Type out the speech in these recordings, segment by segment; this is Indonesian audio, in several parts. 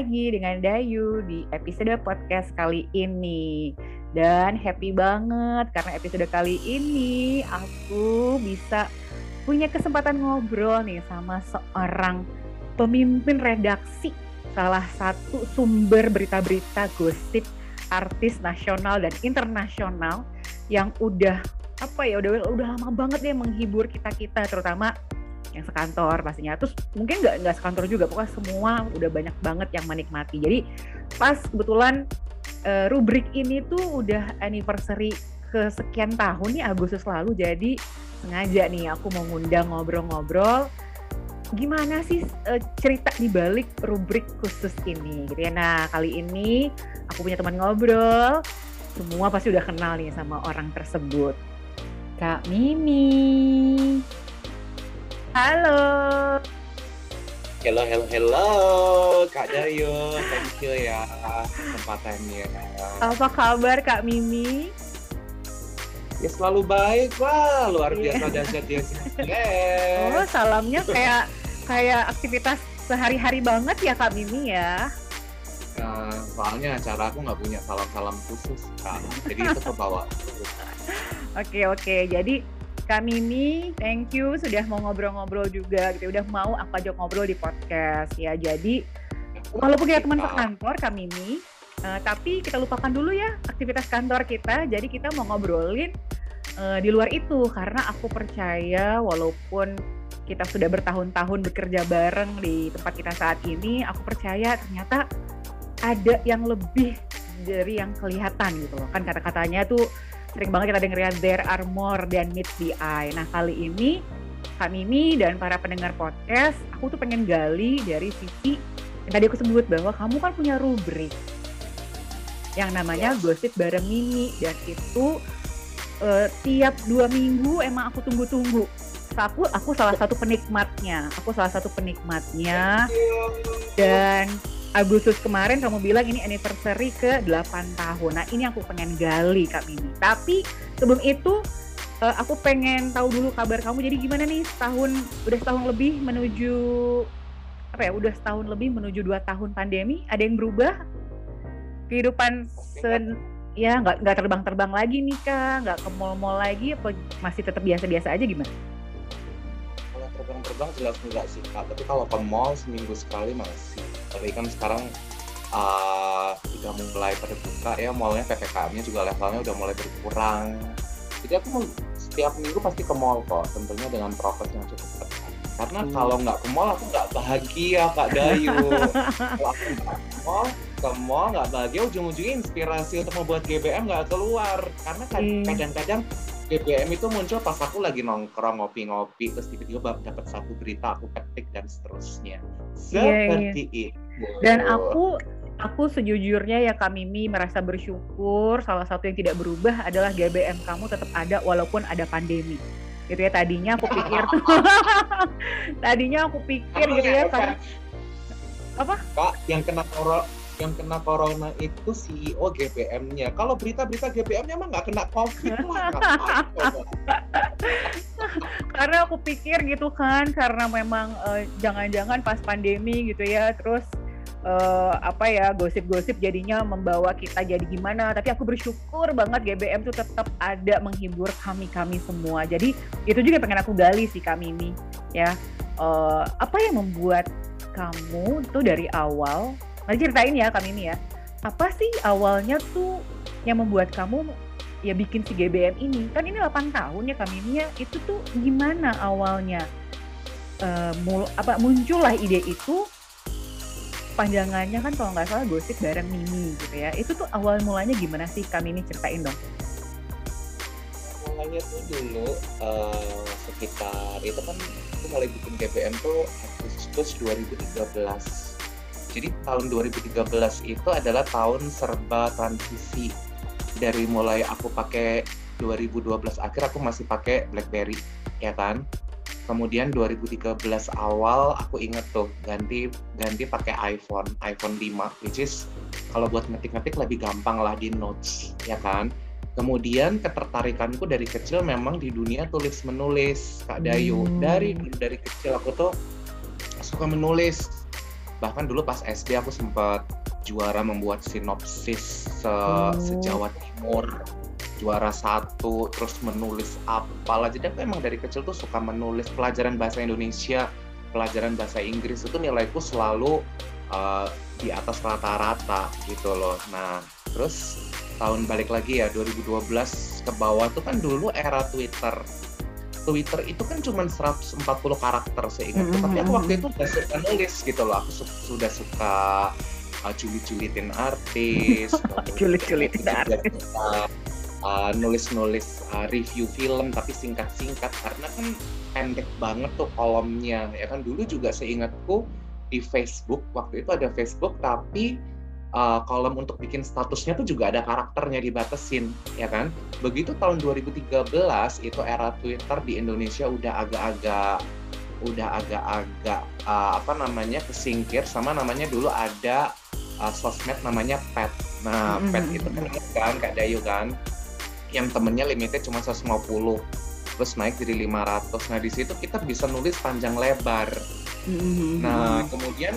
lagi dengan Dayu di episode podcast kali ini. Dan happy banget karena episode kali ini aku bisa punya kesempatan ngobrol nih sama seorang pemimpin redaksi salah satu sumber berita-berita gosip artis nasional dan internasional yang udah apa ya udah udah lama banget nih menghibur kita kita terutama yang sekantor pastinya terus mungkin nggak nggak sekantor juga pokoknya semua udah banyak banget yang menikmati jadi pas kebetulan uh, rubrik ini tuh udah anniversary kesekian tahun nih Agustus lalu jadi sengaja nih aku mau ngundang ngobrol-ngobrol gimana sih uh, cerita di balik rubrik khusus ini gitu ya. Nah, kali ini aku punya teman ngobrol. Semua pasti udah kenal nih sama orang tersebut. Kak Mimi. Halo. Hello, hello, hello, Kak Dayu. Thank you ya kesempatannya. Apa kabar Kak Mimi? Ya selalu baik lah, luar biasa yeah. dahsyat dia. Yes. Oh, salamnya kayak kayak aktivitas sehari-hari banget ya Kak Mimi ya. Nah, soalnya acara aku nggak punya salam-salam khusus kan, jadi itu kebawa. Oke oke, jadi Kak Mimi, thank you sudah mau ngobrol-ngobrol juga gitu, udah mau aku ajak ngobrol di podcast ya. Jadi walaupun kita teman sekantor Kak Mimi, Uh, tapi kita lupakan dulu ya aktivitas kantor kita. Jadi kita mau ngobrolin uh, di luar itu karena aku percaya walaupun kita sudah bertahun-tahun bekerja bareng di tempat kita saat ini, aku percaya ternyata ada yang lebih dari yang kelihatan gitu loh. Kan kata-katanya tuh sering banget kita dengerin there are more than meets the eye. Nah kali ini Kak Mimi dan para pendengar podcast, aku tuh pengen gali dari sisi yang tadi aku sebut bahwa kamu kan punya rubrik yang namanya yes. gosip bareng Mimi. Dan itu uh, tiap dua minggu emang aku tunggu-tunggu. Aku aku salah satu penikmatnya. Aku salah satu penikmatnya. Dan Agustus kemarin kamu bilang ini anniversary ke 8 tahun. Nah ini aku pengen gali Kak Mimi. Tapi sebelum itu uh, aku pengen tahu dulu kabar kamu. Jadi gimana nih setahun udah setahun lebih menuju apa ya udah setahun lebih menuju dua tahun pandemi? Ada yang berubah? Kehidupan sen ya nggak nggak terbang-terbang lagi nih kak. Nggak ke mall-mall lagi apa masih tetap biasa-biasa aja gimana? Kalau terbang-terbang jelas enggak sih kak. Tapi kalau ke mall seminggu sekali masih tapi kan sekarang uh, udah mulai terbuka ya mallnya ppkm-nya juga levelnya udah mulai berkurang jadi aku setiap minggu pasti ke mall kok tentunya dengan prokes yang cukup ketat karena hmm. kalau nggak ke mall aku nggak bahagia kak Dayu kalau aku nggak ke mall ke mall nggak bahagia ujung-ujungnya inspirasi untuk membuat GBM nggak keluar karena hmm. GBM itu muncul pas aku lagi nongkrong ngopi-ngopi terus tiba-tiba dapat satu berita aku ketik dan seterusnya iya, iya. seperti yeah, yeah. itu dan aku aku sejujurnya ya Kak Mimi merasa bersyukur salah satu yang tidak berubah adalah GBM kamu tetap ada walaupun ada pandemi gitu ya tadinya aku pikir tuh tadinya aku pikir gitu ya karena apa Kak yang kena corona yang kena corona itu CEO GBM-nya. Kalau berita-berita GBM-nya mah nggak kena COVID karena aku pikir gitu kan, karena memang uh, jangan-jangan pas pandemi gitu ya, terus uh, apa ya gosip-gosip jadinya membawa kita jadi gimana. Tapi aku bersyukur banget GBM tuh tetap ada menghibur kami-kami semua. Jadi itu juga pengen aku gali sih kami ini ya. Uh, apa yang membuat kamu tuh dari awal Nanti ceritain ya kami ini ya. Apa sih awalnya tuh yang membuat kamu ya bikin si GBM ini? Kan ini 8 tahun ya kami ini ya. Itu tuh gimana awalnya? Uh, mul apa muncullah ide itu panjangannya kan kalau nggak salah gosip bareng Mimi gitu ya. Itu tuh awal mulanya gimana sih kami ini ceritain dong? Mulanya tuh dulu uh, sekitar itu kan aku mulai bikin GBM tuh Agustus 2013 jadi tahun 2013 itu adalah tahun serba transisi. Dari mulai aku pakai 2012 akhir aku masih pakai BlackBerry, ya kan? Kemudian 2013 awal aku inget tuh ganti ganti pakai iPhone, iPhone 5 which is kalau buat ngetik-ngetik lebih gampang lah di notes, ya kan? Kemudian ketertarikanku dari kecil memang di dunia tulis menulis Kak Dayu. Hmm. Dari dari kecil aku tuh suka menulis bahkan dulu pas SD aku sempat juara membuat sinopsis se Oh. sejawa Timur. Juara satu terus menulis apalah jadi aku emang dari kecil tuh suka menulis pelajaran bahasa Indonesia pelajaran bahasa Inggris. Itu nilaiku selalu uh, di atas rata-rata gitu loh. Nah terus tahun balik lagi ya 2012 ke bawah tuh kan dulu era Twitter Twitter itu kan cuma 140 karakter seingatku Mm, tapi mm, aku mm, waktu itu udah suka nulis gitu loh. Aku su- sudah suka uh, julit-julitin artis juga artis. uh, nulis-nulis uh, review film tapi singkat-singkat. Karena kan pendek banget tuh kolomnya ya kan? Dulu juga seingatku di Facebook waktu itu ada Facebook tapi uh, kolom untuk bikin statusnya tuh juga ada karakternya dibatesin ya kan? Begitu tahun 2013 itu era Twitter di Indonesia udah agak-agak udah agak-agak uh, apa namanya kesingkir sama namanya dulu ada uh, sosmed namanya pet. Nah pet itu kan kan Kak Dayu kan? Yang temennya limitnya cuma 150 terus naik jadi 500 nah di situ kita bisa nulis panjang lebar. Mhm. Nah, kemudian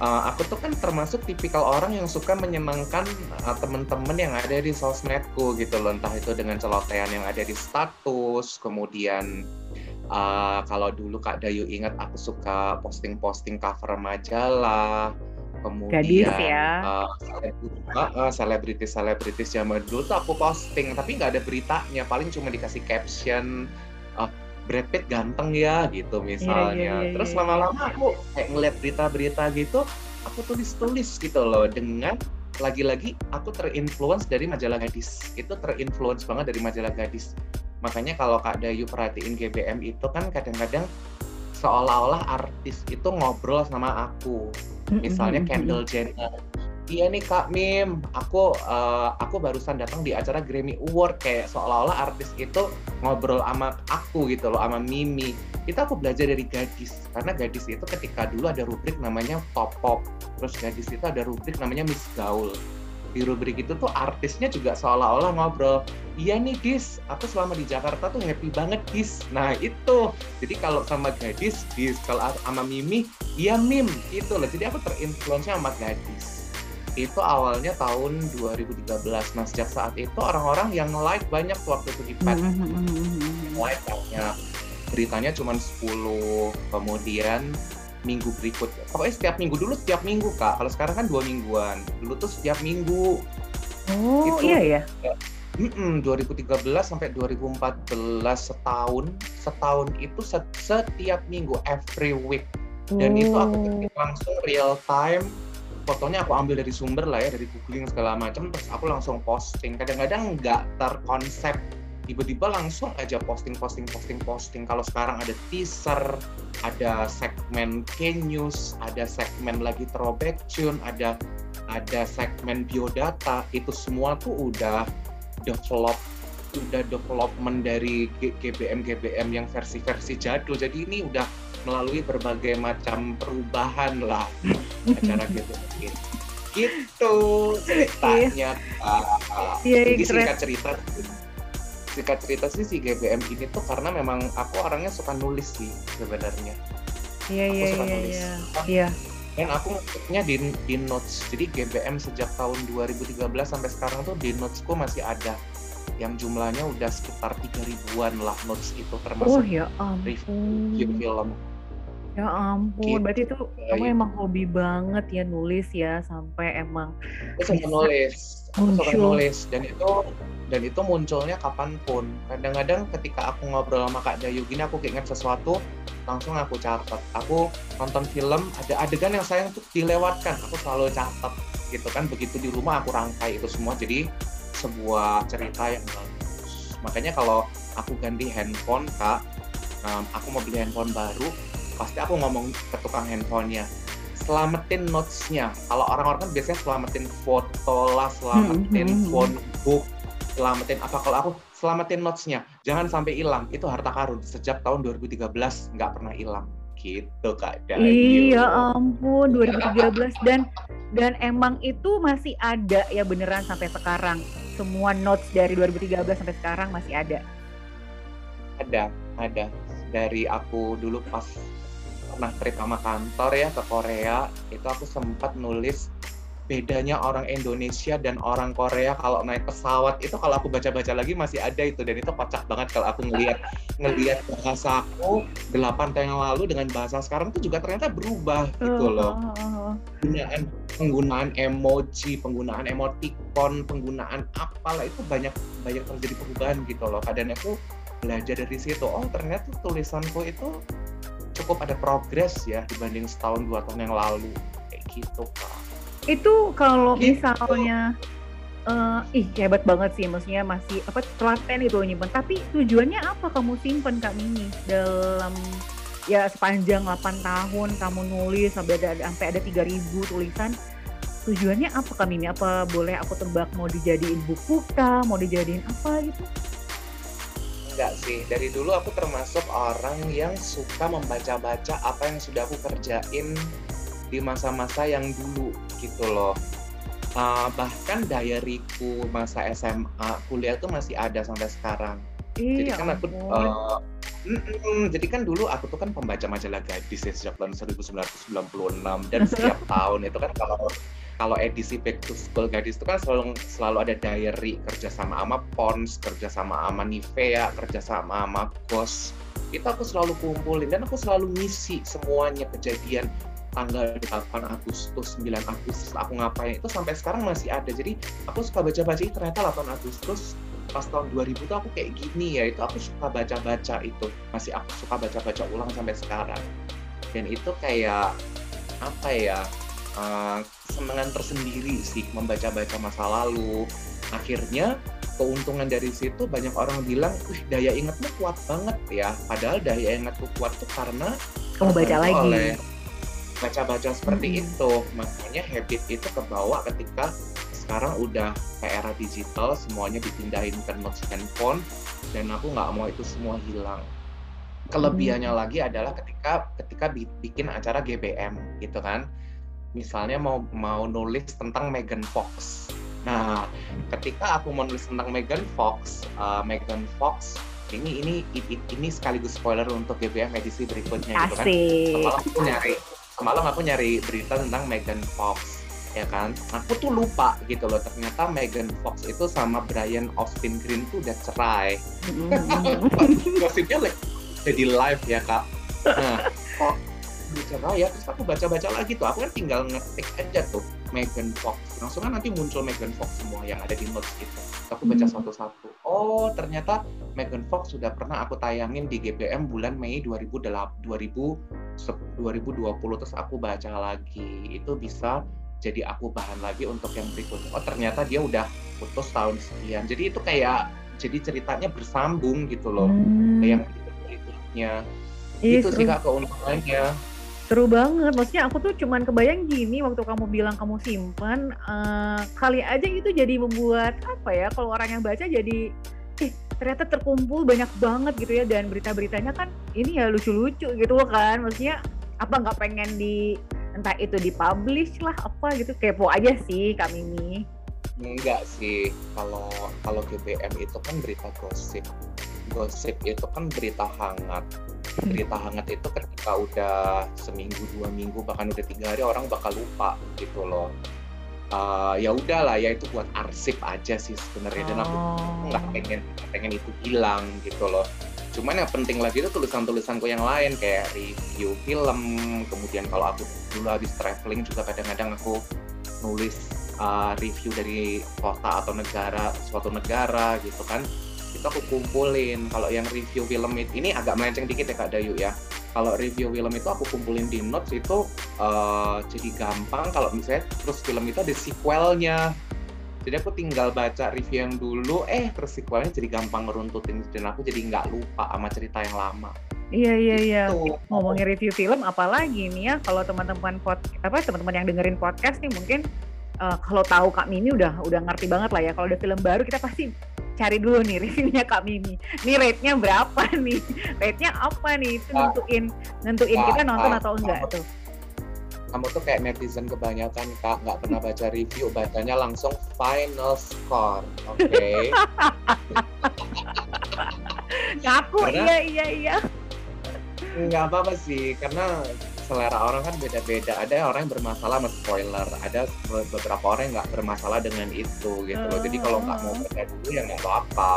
uh, aku tuh kan termasuk tipikal orang yang suka menyenangkan uh, temen-temen yang ada di sosmedku gitu loh, entah itu dengan celotehan yang ada di status, kemudian uh, kalau dulu Kak Dayu ingat aku suka posting-posting cover majalah, kemudian Gadis ya. uh, selebriti- uh, selebritis-selebritis zaman dulu tuh aku posting, tapi nggak ada beritanya, paling cuma dikasih caption, uh, Brad Pitt ganteng ya gitu misalnya. iya, Terus iya, lama-lama aku kayak ngeliat berita-berita gitu, aku tulis-tulis gitu loh dengan lagi-lagi aku terinfluence dari majalah gadis. Itu terinfluence banget dari majalah gadis. Makanya kalau Kak Dayu perhatiin GBM itu kan kadang-kadang seolah-olah artis itu ngobrol sama aku. Misalnya. Kendall Jenner. Iya nih Kak Mim, aku eh, aku barusan datang di acara Grammy Award kayak seolah-olah artis itu ngobrol sama aku gitu loh, sama Mimi. Itu aku belajar dari gadis, karena gadis itu ketika dulu ada rubrik namanya Top Pop, terus gadis itu ada rubrik namanya Miss Gaul. Di rubrik itu tuh artisnya juga seolah-olah ngobrol, iya nih Dis, aku selama di Jakarta tuh happy banget Dis. Nah itu, jadi kalau sama gadis, Dis, kalau sama Mimi, iya Mim, itu loh. Jadi aku terinfluence sama gadis itu awalnya tahun 2013. Nah sejak saat itu orang-orang yang like banyak waktu itu di pet Mhm. like banyak. Beritanya cuma 10 kemudian minggu berikut. Pokoknya setiap minggu dulu setiap minggu kak. Kalau sekarang kan dua mingguan. Dulu tuh setiap minggu. Oh Itu- iya ya. Mm-mm, 2013 sampai 2014 setahun. Setahun itu set- setiap minggu every week. Dan itu aku Oh. ketik langsung real time fotonya aku ambil dari sumber lah ya dari googling segala macam terus aku langsung posting. Kadang-kadang nggak terkonsep. Tiba-tiba langsung aja posting posting posting posting. Kalau sekarang ada teaser ada segmen K-news ada segmen lagi throwback tune ada ada segmen biodata itu semua tuh udah develop udah development dari GBM GBM yang versi-versi jadul. Jadi ini udah melalui berbagai macam perubahan lah acara gitu gitu ceritanya Kak. Iya, iya, jadi singkat cerita singkat cerita sih si GBM ini tuh karena memang aku orangnya suka nulis sih sebenarnya Iya iya suka iya nulis iya. Iya. dan aku ngikutnya di, di notes jadi GBM sejak tahun 2013 sampai sekarang tuh di notesku masih ada yang jumlahnya udah sekitar 3 ribuan lah notes itu Oh termasuk ya review ampun. film Ya ampun, Gitu, berarti itu kamu emang hobi banget ya nulis ya sampai emang aku suka Bisa nulis. Aku suka muncul. nulis. Dan itu dan itu munculnya kapan pun. Kadang-kadang ketika aku ngobrol sama Kak Dayu gini aku keinget sesuatu langsung aku catat. Aku nonton film ada adegan yang sayang tuh dilewatkan. Aku selalu catat gitu kan. Begitu di rumah aku rangkai itu semua. Jadi sebuah cerita yang bagus. Makanya kalau aku ganti handphone kak um, aku mau beli handphone baru pasti aku ngomong ke tukang handphonenya selamatin notes-nya. Kalau orang-orang kan biasanya selamatin foto lah selamatin Hmm, hmm, hmm. phone book selamatin apa. Kalau aku selamatin notes-nya jangan sampai hilang. Itu harta karun. Sejak tahun 2013 nggak pernah hilang. Gitu kak. Dayu Iya ampun 2013 dan dan emang itu masih ada ya beneran sampai sekarang. Semua notes dari 2013 sampai sekarang masih ada. ada ada. Dari aku dulu pas pernah trip sama kantor ya ke Korea. Itu aku sempat nulis bedanya orang Indonesia dan orang Korea. Kalau naik pesawat itu kalau aku baca-baca lagi masih ada itu. Dan itu kocak banget kalau aku ngelihat ngelihat bahasa aku delapan tahun yang lalu dengan bahasa sekarang itu juga ternyata berubah gitu loh. penggunaan penggunaan emoji penggunaan emoticon penggunaan apalah itu banyak banyak terjadi perubahan gitu loh. Kadang aku belajar dari situ. Oh ternyata tulisanku itu cukup ada progres ya dibanding setahun dua tahun yang lalu. Kayak gitu kak. Itu kalau gitu. misalnya uh, ih hebat banget sih. Maksudnya masih apa telaten itu nyimpen. Tapi tujuannya apa kamu simpen kak Mimi? Dalam ya sepanjang 8 tahun kamu nulis sampai ada sampai ada 3000 tulisan tujuannya apa kak Mimi? Apa boleh aku tebak mau dijadiin buku kah? Mau dijadiin apa gitu enggak sih. Dari dulu aku termasuk orang yang suka membaca-baca apa yang sudah aku kerjain di masa-masa yang dulu gitu loh. Uh, bahkan diaryku masa SMA kuliah tuh masih ada sampai sekarang. Iya, jadi kan aku uh, mm, mm, jadi kan dulu aku tuh kan pembaca majalah gadis ya sejak tahun 1996 dan setiap tahun itu kan kalau kalau edisi Back to School Gadis itu kan selalu selalu ada diary kerja sama Pons, kerja sama Nivea, kerja sama Ghost. Itu aku selalu kumpulin dan aku selalu ngisi semuanya kejadian tanggal 8 Agustus, 9 Agustus aku ngapain itu sampai sekarang masih ada. Jadi aku suka baca-baca ternyata 8 Agustus pas tahun 2000 tuh aku kayak gini ya. Itu aku suka baca-baca itu. Masih aku suka baca-baca ulang sampai sekarang. Dan itu kayak apa ya? Uh, kesenangan tersendiri sih membaca-baca masa lalu. Akhirnya keuntungan dari situ banyak orang bilang, wih daya ingatmu kuat banget ya. Padahal daya ingatku kuat tuh karena kamu baca lagi. Oleh baca-baca seperti hmm. itu makanya habit itu kebawa ketika sekarang udah ke era digital semuanya dipindahin ke notes handphone dan aku nggak mau itu semua hilang kelebihannya hmm. lagi adalah ketika ketika bikin acara GBM gitu kan misalnya mau mau nulis tentang Megan Fox. Nah ketika aku mau nulis tentang Megan Fox uh, Megan Fox ini ini ini, sekaligus spoiler untuk GBM edisi berikutnya Asik. gitu kan. Aku nyari semalam aku nyari berita tentang Megan Fox ya kan. Aku tuh lupa gitu loh ternyata Megan Fox itu sama Brian Austin Green tuh udah cerai. Gosipnya like, jadi live ya kak. Nah kok bicara ya terus aku baca-baca lagi tuh. Aku kan tinggal ngetik aja tuh Megan Fox. Langsung kan nanti muncul Megan Fox semua yang ada di notes gitu. Aku baca satu-satu. Oh ternyata Megan Fox sudah pernah aku tayangin di GBM bulan Mei 2008 2000 2020 terus aku baca lagi. Itu bisa jadi aku bahan lagi untuk yang berikutnya. Oh ternyata dia udah putus tahun sekian. Jadi itu kayak jadi ceritanya bersambung gitu loh. Hmm. yang berikutnya. Iya, itu sih kak keuntungannya seru banget. Maksudnya aku tuh cuman kebayang gini waktu kamu bilang kamu simpan uh, kali aja itu jadi membuat apa ya kalau orang yang baca jadi eh ternyata terkumpul banyak banget gitu ya. Dan berita-beritanya kan ini ya lucu-lucu gitu kan. Maksudnya apa nggak pengen di entah itu dipublish lah apa gitu. Kepo aja sih kami ini enggak sih. Kalau kalau GBM itu kan berita gosip gosip itu kan berita hangat. Berita hangat itu ketika udah seminggu dua minggu bahkan udah tiga hari orang bakal lupa gitu loh. Uh, ya udahlah ya itu buat arsip aja sih sebenarnya. Dan aku nggak oh. pengen pengen itu hilang gitu loh. Cuman yang penting lagi itu tulisan-tulisanku yang lain kayak review film kemudian kalau aku dulu habis traveling juga kadang-kadang aku nulis uh, review dari kota atau negara suatu negara gitu kan itu aku kumpulin. Kalau yang review film ini agak melenceng dikit ya kak Dayu ya. Kalau review film itu aku kumpulin di notes itu uh, jadi gampang kalau misalnya terus film itu ada sequelnya. Jadi aku tinggal baca review yang dulu eh terus sequelnya jadi gampang ngeruntutin dan aku jadi nggak lupa sama cerita yang lama. Iya iya iya. Gitu. Ngomongin review film apalagi nih ya kalau teman-teman pod apa teman-teman yang dengerin podcast nih mungkin uh, kalau tahu Kak Mimi udah udah ngerti banget lah ya. Kalau ada film baru kita pasti cari dulu nih reviewnya Kak Mimi. Ini rate-nya berapa nih? Rate-nya apa nih? Itu nentuin nentuin kita nonton atau enggak tuh. Kamu tuh kayak netizen kebanyakan kak nggak pernah baca review, bacanya langsung final score, oke? Okay? Ngaku iya iya iya. Nggak apa-apa sih, karena selera orang kan beda-beda. Ada orang yang bermasalah sama spoiler, ada beberapa orang yang nggak bermasalah dengan itu gitu loh. Jadi kalau nggak mau baca dulu ya nggak apa-apa.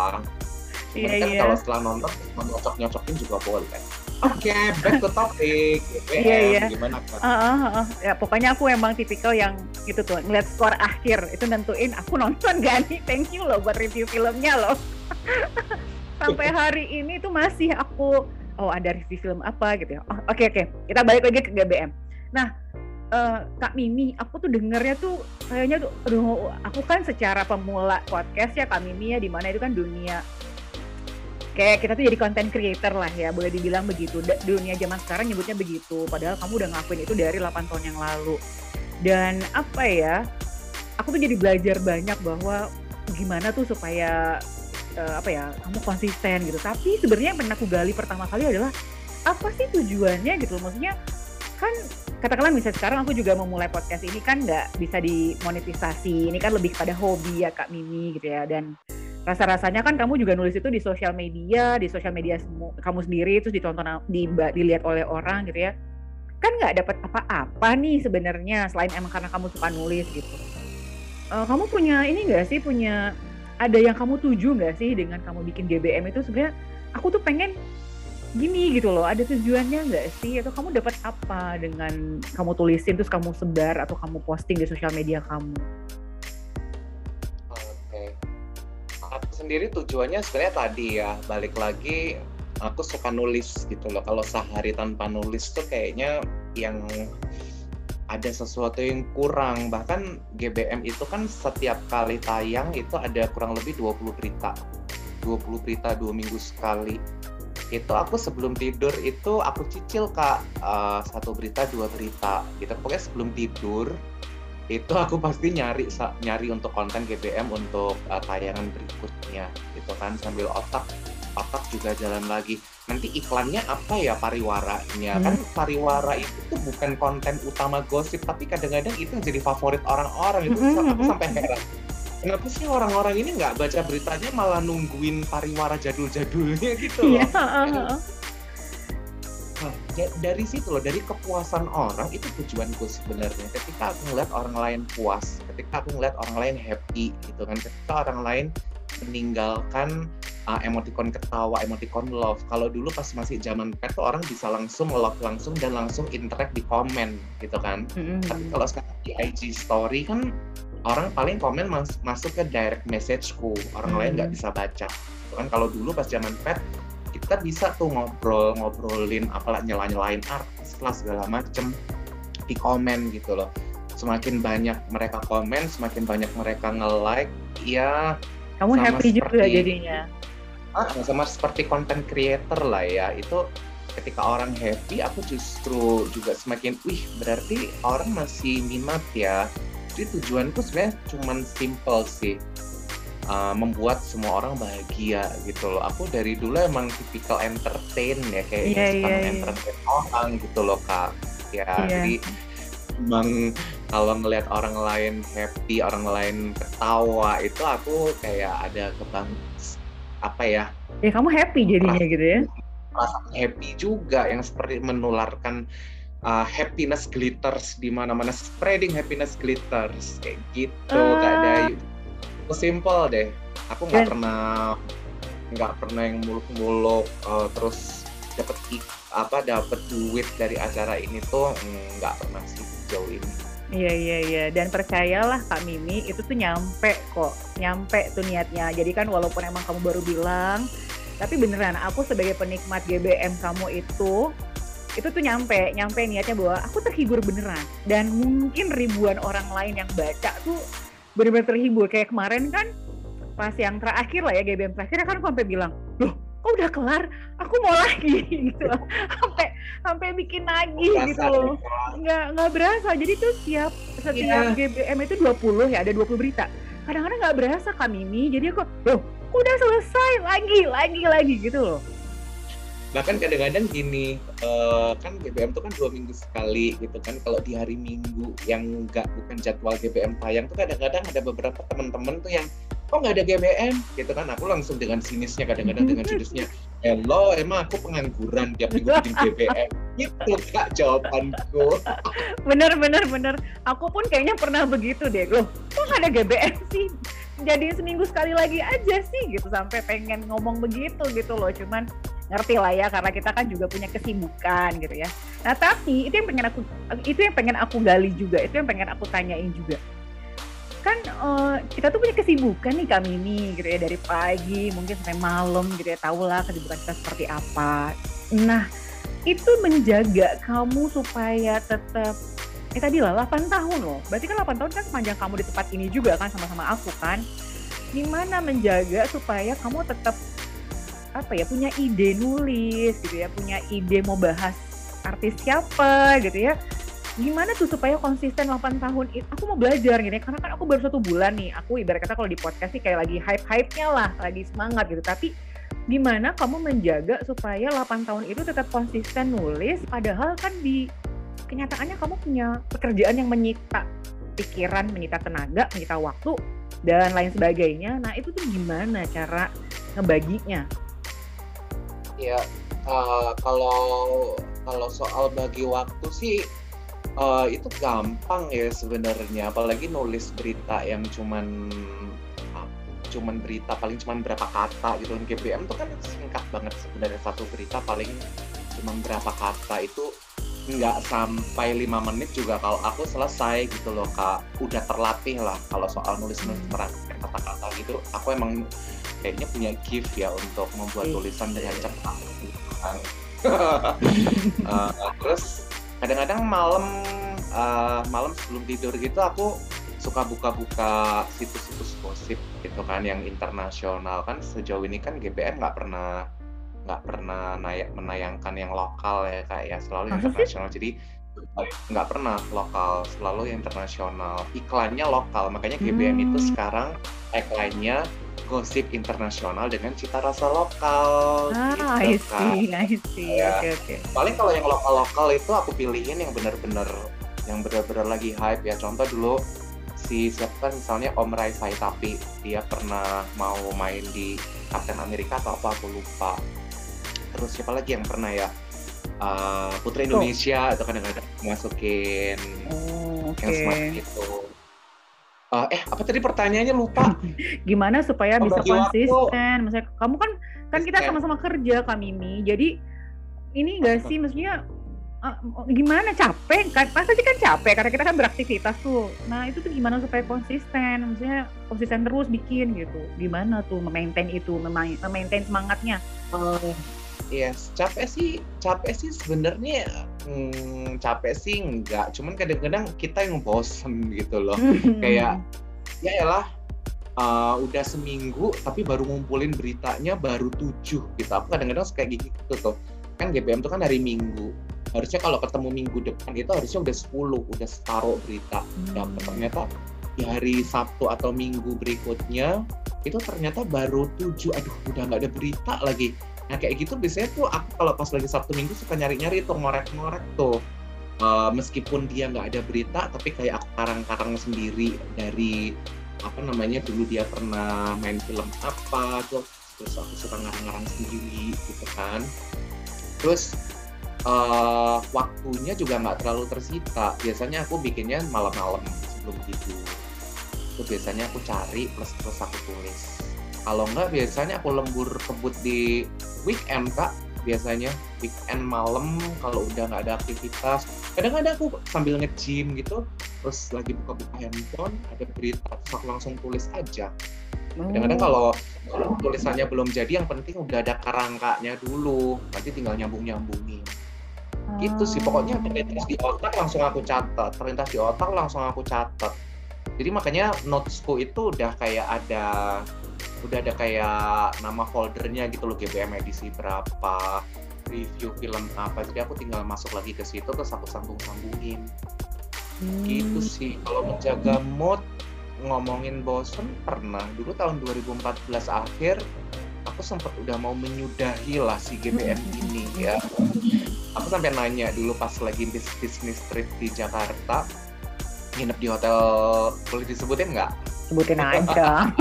Cuman Iya, kan iya. kalau setelah nonton mau nyocok-nyocokin juga boleh. Oke, back to topic. GBM, Iya, iya. gimana Kak? Ah, ah, ah, ah. ya pokoknya aku emang tipikal yang itu tuh ngeliat skor akhir itu nentuin aku nonton gak nih thank you loh buat review filmnya loh sampai hari ini tuh masih aku oh ada review film apa gitu ya. Oh, oke oke. Kita balik lagi ke GBM nah eh, Kak Mimi aku tuh dengernya tuh kayaknya tuh aduh aku kan secara pemula podcast ya Kak Mimi ya di mana itu kan dunia. Kayak kita tuh jadi content creator lah ya boleh dibilang begitu. Da- dunia zaman sekarang nyebutnya begitu padahal kamu udah ngakuin itu dari 8 tahun yang lalu. Dan apa ya aku tuh jadi belajar banyak bahwa gimana tuh supaya eh, apa ya kamu konsisten gitu. Tapi sebenarnya yang pernah aku gali pertama kali adalah apa sih tujuannya gitu? Maksudnya kan katakanlah misalnya sekarang aku juga memulai podcast ini kan nggak bisa dimonetisasi ini kan lebih pada hobi ya kak Mimi gitu ya. Dan rasa-rasanya kan kamu juga nulis itu di sosial media di sosial media kamu sendiri terus ditonton di, dilihat oleh orang gitu ya. Kan nggak dapat apa-apa nih sebenarnya selain emang karena kamu suka nulis gitu. Eh, kamu punya ini nggak sih punya ada yang kamu tuju nggak sih dengan kamu bikin GBM itu sebenarnya aku tuh pengen gini gitu loh ada tujuannya nggak sih atau kamu dapat apa dengan kamu tulisin terus kamu sebar atau kamu posting di sosial media kamu Oke. Aku sendiri tujuannya sebenarnya tadi ya, balik lagi aku suka nulis gitu loh. Kalau sehari tanpa nulis tuh kayaknya yang ada sesuatu yang kurang. Bahkan GBM itu kan setiap kali tayang itu ada kurang lebih 20 berita. 20 berita dua minggu sekali. Itu aku sebelum tidur itu aku cicil kak eh, satu berita dua berita gitu. Pokoknya sebelum tidur itu aku pasti nyari nyari untuk konten GBM untuk uh, tayangan berikutnya gitu kan sambil otak otak juga jalan lagi nanti iklannya apa ya pariwaranya Hmm. kan pariwara itu tuh bukan konten utama gosip tapi kadang-kadang itu yang jadi favorit orang-orang itu Mhm, aku mhm. sampai heran kenapa sih orang-orang ini nggak baca beritanya malah nungguin pariwara jadul-jadulnya gitu loh Iya, heeh. Nah, da- dari situ loh, dari kepuasan orang itu tujuanku sebenarnya. Ketika aku ngeliat orang lain puas, ketika aku ngeliat orang lain happy gitu kan, ketika orang lain meninggalkan uh, emoticon ketawa, emoticon love. Kalau dulu pas masih zaman pet tuh orang bisa langsung love langsung dan langsung interact di komen gitu kan. Mhm, Tapi kalau sekarang di IG story kan orang paling komen mas- masuk ke direct messageku, orang lain nggak bisa baca. Kan kalau dulu pas zaman pet kita bisa tuh ngobrol ngobrolin apalah nyela nyelain artis lah segala macem di komen gitu loh. Semakin banyak mereka komen, semakin banyak mereka nge-like, ya kamu sama happy juga jadinya ah, sama seperti content creator lah ya itu ketika orang happy aku justru juga semakin wih berarti orang masih minat ya jadi tujuanku sebenarnya cuman simple sih Uh, membuat semua orang bahagia gitu loh aku dari dulu emang tipikal entertain ya kayak Iya, suka iya, iya. entertain orang gitu loh kak ya Iya. jadi emang kalau ngelihat orang lain happy orang lain ketawa itu aku kayak ada kebang apa ya ya kamu happy jadinya gitu ya perasaan happy juga yang seperti menularkan uh, happiness glitters di mana-mana spreading happiness glitters kayak gitu Ah. Kak Dayu. Itu simple deh. Aku nggak pernah nggak pernah yang muluk-muluk uh, terus dapat apa dapat duit dari acara ini tuh nggak pernah sih sejauh ini. Iya iya iya. Dan percayalah Kak Mimi itu tuh nyampe kok. Nyampe tuh niatnya. Jadi kan walaupun emang kamu baru bilang tapi beneran aku sebagai penikmat GBM kamu itu itu tuh nyampe. Nyampe niatnya bahwa aku terhibur beneran. Dan mungkin ribuan orang lain yang baca tuh bener-bener terhibur. Kayak kemarin kan pas yang terakhir lah ya GBM terakhir kan aku sampai bilang kok udah kelar? Aku mau lagi gitu. Sampai sampai bikin lagi gitu Rasa loh. nggak nggak berasa. Jadi tuh setiap setiap Iya. GBM itu 20 ya ada 20 berita. Kadang-kadang nggak berasa kak Mimi. Jadi aku loh udah selesai? Lagi lagi lagi gitu loh. Bahkan kadang-kadang gini eh, kan GBM tuh kan dua minggu sekali gitu kan. Kalau di hari Minggu yang nggak bukan jadwal GBM tayang tuh kadang-kadang ada beberapa teman-teman tuh yang kok nggak ada GBM gitu kan aku langsung dengan sinisnya kadang-kadang dengan sinisnya hello emang aku pengangguran tiap minggu bikin GBM Itu kak jawabanku. bener bener bener. Aku pun kayaknya pernah begitu deh. Loh, kok nggak ada GBM sih? Jadi seminggu sekali lagi aja sih gitu sampai pengen ngomong begitu gitu loh. Cuman ngerti lah ya karena kita kan juga punya kesibukan gitu ya. Nah tapi itu yang pengen aku itu yang pengen aku gali juga, itu yang pengen aku tanyain juga. Kan uh, kita tuh punya kesibukan nih kami ini gitu ya dari pagi mungkin sampai malam gitu ya tahu lah kesibukan kita seperti apa. Nah itu menjaga kamu supaya tetap eh tadi lah 8 tahun loh. Berarti kan 8 tahun kan sepanjang kamu di tempat ini juga kan sama-sama aku kan. Gimana menjaga supaya kamu tetap apa ya punya ide nulis gitu ya punya ide mau bahas artis siapa gitu ya gimana tuh supaya konsisten 8 tahun itu aku mau belajar gitu ya karena kan aku baru satu bulan nih aku ibarat kata kalau di podcast sih kayak lagi hype-hype-nya lah lagi semangat gitu tapi gimana kamu menjaga supaya 8 tahun itu tetap konsisten nulis padahal kan di kenyataannya kamu punya pekerjaan yang menyita pikiran, menyita tenaga, menyita waktu dan lain sebagainya. Nah, itu tuh gimana cara ngebaginya? Ya, uh, kalau kalau soal bagi waktu sih uh, itu gampang ya sebenarnya. Apalagi nulis berita yang cuman cuman berita paling cuman berapa kata gitu. GBM tuh kan singkat banget sebenarnya satu berita paling cuma berapa kata itu nggak sampai lima menit juga kalau aku selesai gitu loh kak udah terlatih lah kalau soal nulis nulis kata-kata gitu aku emang kayaknya punya gift ya untuk membuat iya. tulisan dengan cepat gitu kan. uh, terus kadang-kadang malam uh, malam sebelum tidur gitu aku suka buka-buka situs-situs gosip gitu kan yang internasional. Kan sejauh ini kan GBM nggak pernah nggak pernah nayak menayangkan yang lokal ya kayak ya. Selalu yang internasional. Jadi nggak pernah lokal selalu yang internasional. Iklannya lokal makanya GBM hmm. itu sekarang tagline-nya gosip internasional dengan cita rasa lokal. Ah, gitu, I see, kan. I see. Ya. Okay, okay. Paling kalau yang lokal-lokal itu aku pilihin yang benar-benar yang benar-benar lagi hype ya. Contoh dulu si siapa kan misalnya Om Rai tapi dia pernah mau main di Captain Amerika atau apa aku lupa. Terus siapa lagi yang pernah ya? Uh, Putri Indonesia oh. atau kadang-kadang masukin oh, okay. yang smart gitu Uh, eh apa tadi pertanyaannya lupa. Gimana supaya oh, bisa konsisten? Maksudnya kamu kan kan kita sama-sama kerja kami ini. Jadi ini enggak sih maksudnya uh, gimana capek kan pasti kan capek karena kita kan beraktivitas tuh. Nah, itu tuh gimana supaya konsisten? Maksudnya konsisten terus bikin gitu. Gimana tuh memaintain itu, memaintain semangatnya? Uh, Yes, capek sih, capek sih sebenarnya hmm, capek sih enggak, cuman kadang-kadang kita yang bosen gitu loh. Kayak ya lah uh, udah seminggu tapi baru ngumpulin beritanya baru tujuh gitu. Aku kadang-kadang kayak gitu tuh. Kan GBM tuh kan hari Minggu. Harusnya kalau ketemu minggu depan itu harusnya udah 10, udah separuh berita. Ya ternyata di hari Sabtu atau Minggu berikutnya itu ternyata baru tujuh. Aduh, udah nggak ada berita lagi Nah kayak gitu biasanya tuh aku kalau pas lagi Sabtu Minggu suka nyari-nyari tuh ngorek-ngorek tuh. Uh, meskipun dia nggak ada berita, tapi kayak aku karang-karang sendiri dari apa namanya dulu dia pernah main film apa tuh terus aku suka ngarang-ngarang sendiri gitu kan. Terus uh, waktunya juga nggak terlalu tersita. Biasanya aku bikinnya malam-malam sebelum tidur. Itu biasanya aku cari plus terus aku tulis. Kalau enggak biasanya aku lembur kebut di weekend kak biasanya. Weekend malam kalau udah nggak ada aktivitas. Kadang-kadang aku sambil nge-gym gitu terus lagi buka-buka handphone ada berita terus aku langsung tulis aja. Kadang-kadang oh. kalau tulisannya belum jadi yang penting udah ada kerangkanya dulu. Nanti tinggal nyambung-nyambungin gitu sih pokoknya terlintas di otak langsung aku catat. Terlintas di otak langsung aku catat. Jadi makanya notesku itu udah kayak ada udah ada kayak nama foldernya gitu loh GBM edisi berapa review film apa. Jadi aku tinggal masuk lagi ke situ terus aku sambung-sambungin. Hmm. gitu sih. Kalau menjaga mood ngomongin bosen pernah. Dulu tahun 2014 akhir aku sempat udah mau menyudahi lah si GBM hmm. ini ya. Aku sampai nanya dulu pas lagi bisnis trip di Jakarta nginep di hotel boleh disebutin nggak? Sebutin aja.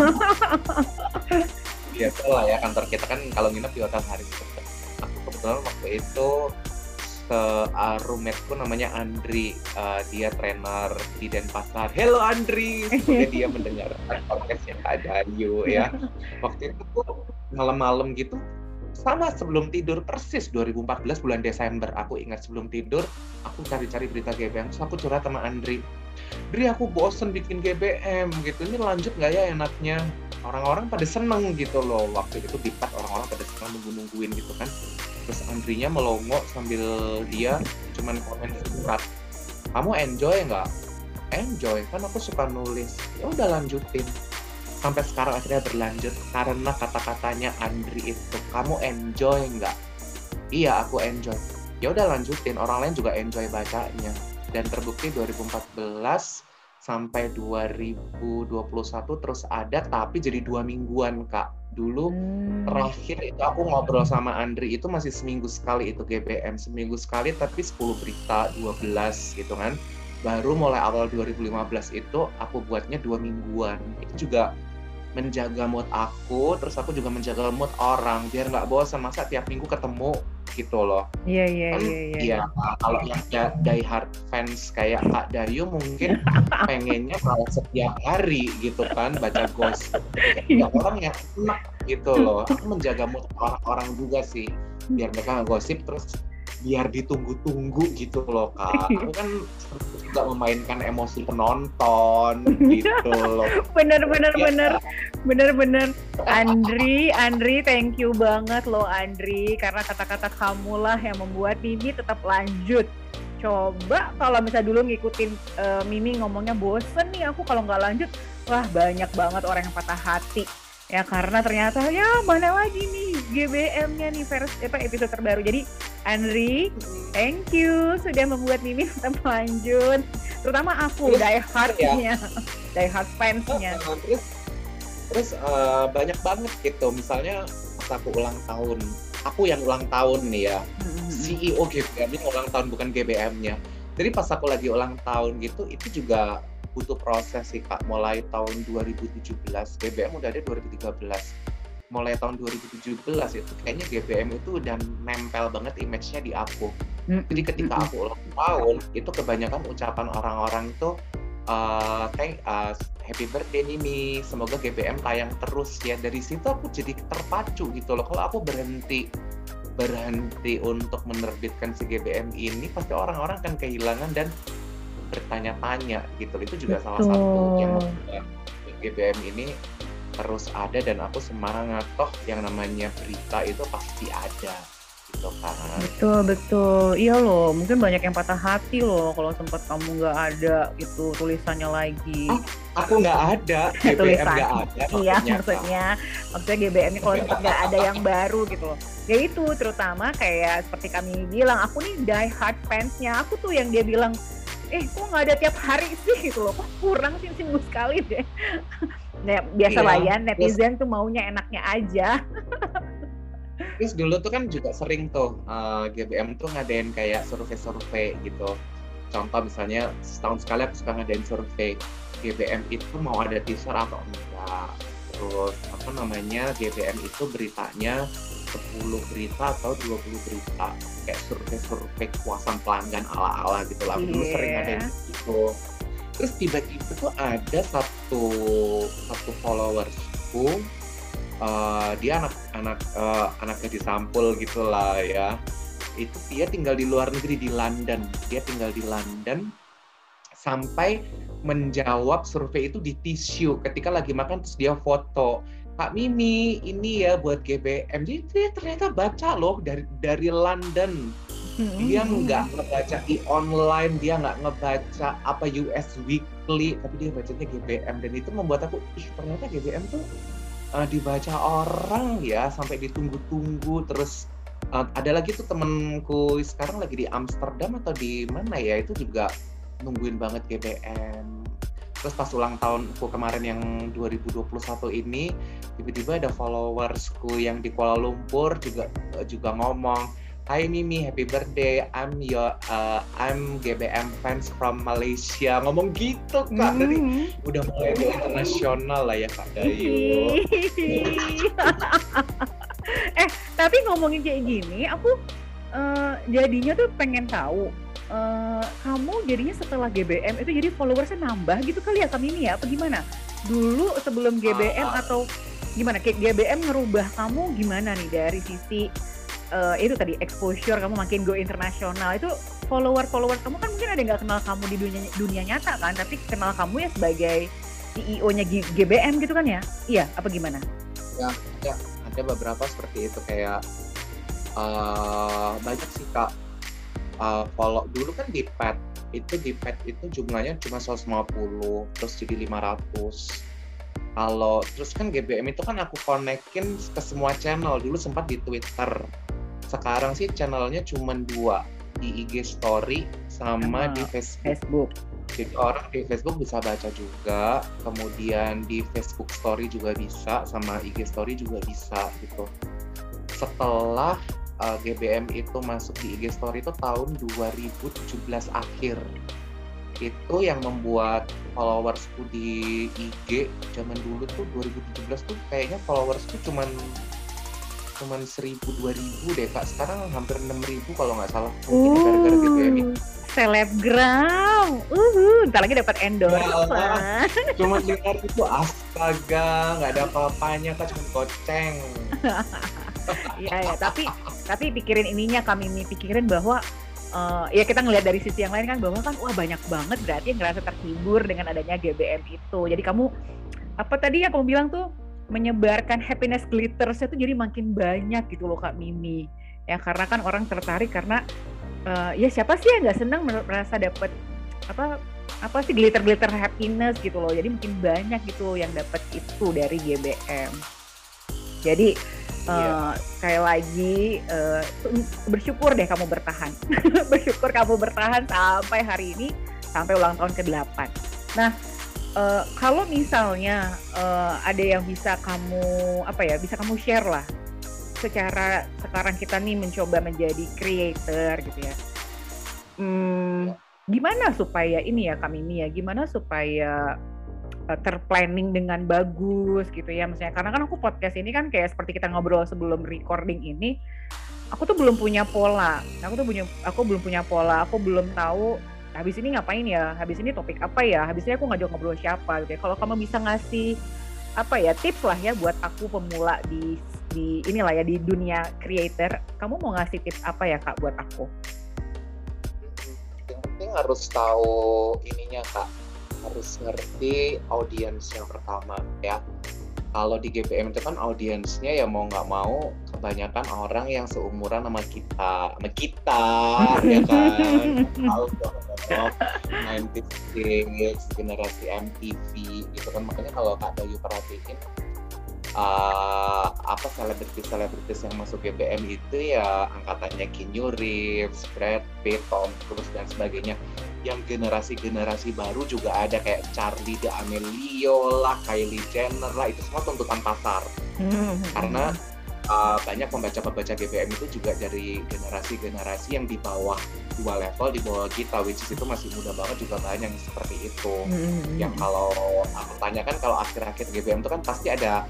Biasa lah ya kantor kita kan kalau nginep di hotel hari itu. Aku kebetulan waktu itu ke uh, roommateku namanya Andri. Uh, dia trainer di Denpasar. Hello Andri. Semoga dia mendengar podcastnya Kak Dayu ya. Waktu itu tuh malam-malam gitu sama sebelum tidur persis 2014 bulan Desember. Aku ingat sebelum tidur aku cari-cari berita GBM terus aku curhat sama Andri Andri aku bosen bikin GBM gitu. Ini lanjut nggak ya enaknya? Orang-orang pada seneng gitu loh. Waktu itu di orang-orang pada seneng nunggu-nungguin gitu kan. Terus Andrinya melongo sambil dia cuman komen surat kamu enjoy nggak? Enjoy kan aku suka nulis. Ya udah lanjutin. Sampai sekarang akhirnya berlanjut karena kata-katanya Andri itu kamu enjoy nggak? Iya aku enjoy. Ya udah lanjutin. Orang lain juga enjoy bacanya dan terbukti 2014 sampai 2021 terus ada tapi jadi dua mingguan kak. Dulu hmm. terakhir itu aku ngobrol sama Andri itu masih seminggu sekali itu GBM seminggu sekali tapi 10 berita 12 gitu kan. Baru mulai awal 2015 itu aku buatnya dua mingguan. Itu juga menjaga mood aku terus aku juga menjaga mood orang biar nggak bosan masa tiap minggu ketemu gitu loh. Iya iya iya iya. ya, kalau yang die hard fans kayak Kak Dayu mungkin pengennya kalau setiap hari gitu kan baca ghost ya orang yang enak gitu loh. Aku menjaga mood orang-orang juga sih biar mereka nggak gosip terus biar ditunggu-tunggu gitu loh kak. Aku kan juga memainkan emosi penonton gitu loh. Bener bener ya, bener. Bener bener. Andri Andri thank you banget loh Andri. Karena kata-kata kamu lah yang membuat Mimi tetap lanjut. Coba kalau misalnya dulu ngikutin uh, Mimi ngomongnya bosen nih aku kalau nggak lanjut wah banyak banget orang yang patah hati ya karena ternyata ya mana lagi nih GBM-nya nih versi apa episode terbaru. Jadi Andri thank you sudah membuat Mimi tetap lanjut. Terutama aku terus, die hardnya ya. die hard fansnya. Uh, terus terus uh, banyak banget gitu. Misalnya pas aku ulang tahun aku yang ulang tahun nih ya. Mm-hmm. CEO GBM ini ulang tahun bukan GBM-nya jadi pas aku lagi ulang tahun gitu itu juga butuh proses sih kak. Mulai tahun 2017 GBM udah ada 2013 mulai tahun 2017 itu kayaknya GBM itu udah nempel banget image-nya di aku. Hmm. jadi ketika aku ulang tahun itu kebanyakan ucapan orang-orang itu uh, thank uh, happy birthday Nini. Semoga GBM tayang terus ya. Dari situ aku jadi terpacu gitu loh. Kalau aku berhenti berhenti untuk menerbitkan si GBM ini pasti orang-orang akan kehilangan dan bertanya-tanya gitu itu juga Betul. salah satu yang membuat GBM ini terus ada dan aku semangat. Toh yang namanya berita itu pasti ada gitu kan. Betul betul. Iya loh mungkin banyak yang patah hati loh kalau sempat kamu nggak ada itu tulisannya lagi. Oh, aku nggak ada. GBM nggak ada iya maksudnya. maksudnya. GBM-nya kalau sempat nggak ada yang baru gitu loh. Ya itu terutama kayak seperti kami bilang aku nih die hard fansnya. Aku tuh yang dia bilang eh kok nggak ada tiap hari sih gitu loh. Kok kurang sih seminggu sekali deh. Nah, biasa lah iya. ya netizen tuh maunya enaknya aja. Terus dulu tuh kan juga sering tuh uh, eh, GBM tuh ngadain kayak survei-survei gitu. Contoh misalnya setahun sekali aku suka ngadain survei. GBM itu mau ada teaser atau enggak? Terus apa namanya GBM itu beritanya 10 berita atau 20 berita kayak survei-survei kepuasan pelanggan ala-ala gitu lah. Dulu yeah. sering ada gitu. Terus tiba-tiba tuh ada satu satu followersku uh, dia anak anak uh, anak gadis sampul gitulah ya. Itu dia tinggal di luar negeri di London. Dia tinggal di London sampai menjawab survei itu di tisu. Ketika lagi makan terus dia foto Kak Mimi ini ya buat GBM jadi dia ternyata baca loh dari dari London. Dia hmm. nggak ngebaca i online dia nggak ngebaca apa US Weekly tapi dia bacanya GBM dan itu membuat aku ih ternyata GBM tuh uh, dibaca orang ya sampai ditunggu-tunggu. Terus uh, ada lagi tuh temenku sekarang lagi di Amsterdam atau di mana ya itu juga nungguin banget GBM terus pas ulang tahunku kemarin yang 2021 ini tiba-tiba ada followersku yang di Kuala Lumpur juga juga ngomong Hai Mimi, happy birthday. I'm your uh, I'm GBM fans from Malaysia. Ngomong gitu Kak. Mm. Jadi udah mulai ke internasional lah ya Kak Dayu. eh, tapi ngomongin kayak gini, aku uh, jadinya tuh pengen tahu uh, kamu jadinya setelah GBM itu jadi followersnya nambah gitu kali ya kami ini ya? Apa gimana? Dulu sebelum GBM uh, atau gimana? Kayak GBM ngerubah kamu gimana nih dari sisi uh, itu tadi exposure kamu makin go internasional. Itu follower follower kamu kan mungkin ada nggak kenal kamu di dunia dunia nyata kan? Tapi kenal kamu ya sebagai CEO-nya GBM gitu kan ya? Iya apa gimana? Ya ada ada beberapa seperti itu. Kayak uh, banyak sih kak uh, follow dulu kan di pet itu di pet itu jumlahnya cuma 150 terus jadi 500 kalau terus kan GBM itu kan aku konekin ke semua channel dulu sempat di Twitter sekarang sih channelnya cuma dua di IG Story sama, di Facebook. Facebook. Jadi orang di Facebook bisa baca juga, kemudian di Facebook Story juga bisa, sama IG Story juga bisa gitu. Setelah uh, eh, GBM itu masuk di IG Story itu tahun 2017 akhir. Itu yang membuat followersku di IG zaman dulu tuh 2017 tuh kayaknya followersku cuman cuman seribu dua ribu deh kak. Sekarang hampir enam ribu kalau nggak salah mungkin uh, gara-gara GBM ini. selebgram. Uh ntar lagi dapat endorse ya, cuma dengar itu astaga nggak ada apa-apanya kak. Cuma goceng. Iya ya, tapi tapi pikirin ininya kami pikirin bahwa uh, ya kita ngelihat dari sisi yang lain kan bahwa kan wah banyak banget berarti yang ngerasa terhibur dengan adanya GBM itu. Jadi kamu apa tadi yang kamu bilang tuh menyebarkan happiness glitters itu jadi makin banyak gitu loh Kak Mimi. Ya karena kan orang tertarik karena uh, ya siapa sih yang nggak senang merasa dapat apa apa sih glitter glitter happiness gitu loh. Jadi makin banyak gitu yang dapat itu dari GBM. Jadi uh, sekali lagi uh, bersyukur deh kamu bertahan. bersyukur kamu bertahan sampai hari ini sampai ulang tahun ke-8. Nah, uh, kalau misalnya uh, ada yang bisa kamu apa ya bisa kamu share lah secara sekarang kita nih mencoba menjadi creator gitu ya hmm, gimana supaya ini ya kami ini ya gimana supaya terplanning dengan bagus gitu ya maksudnya. Karena kan aku podcast ini kan kayak seperti kita ngobrol sebelum recording ini aku tuh belum punya pola. Aku tuh punya aku belum punya pola aku belum tahu habis ini ngapain ya habis ini topik apa ya habis ini aku ngajak ngobrol siapa gitu ya. Kalau kamu bisa ngasih apa ya tips lah ya buat aku pemula di di inilah ya di dunia creator kamu mau ngasih tips apa ya kak buat aku? Yang penting harus tahu ininya kak harus ngerti audiens yang pertama ya. Kalau di GPM itu kan audiensnya ya mau nggak mau kebanyakan orang yang seumuran sama kita sama kita ya kan? Tahu dong 90s kids generasi MTV gitu kan. Makanya kalau Kak Bayu perhatiin uh, apa selebritis-selebritis yang masuk GBM itu ya angkatannya Keanu Reeves, Brad Pitt, Tom Cruise dan sebagainya yang generasi-generasi baru juga ada kayak Charlie D'Amelio lah, Kylie Jenner lah itu semua tuntutan pasar hmm. karena uh, banyak pembaca-pembaca GBM itu juga dari generasi-generasi yang di bawah dua level di bawah kita which is itu masih muda banget juga banyak yang seperti itu hmm. yang kalau aku tanyakan kalau akhir-akhir GBM itu kan pasti ada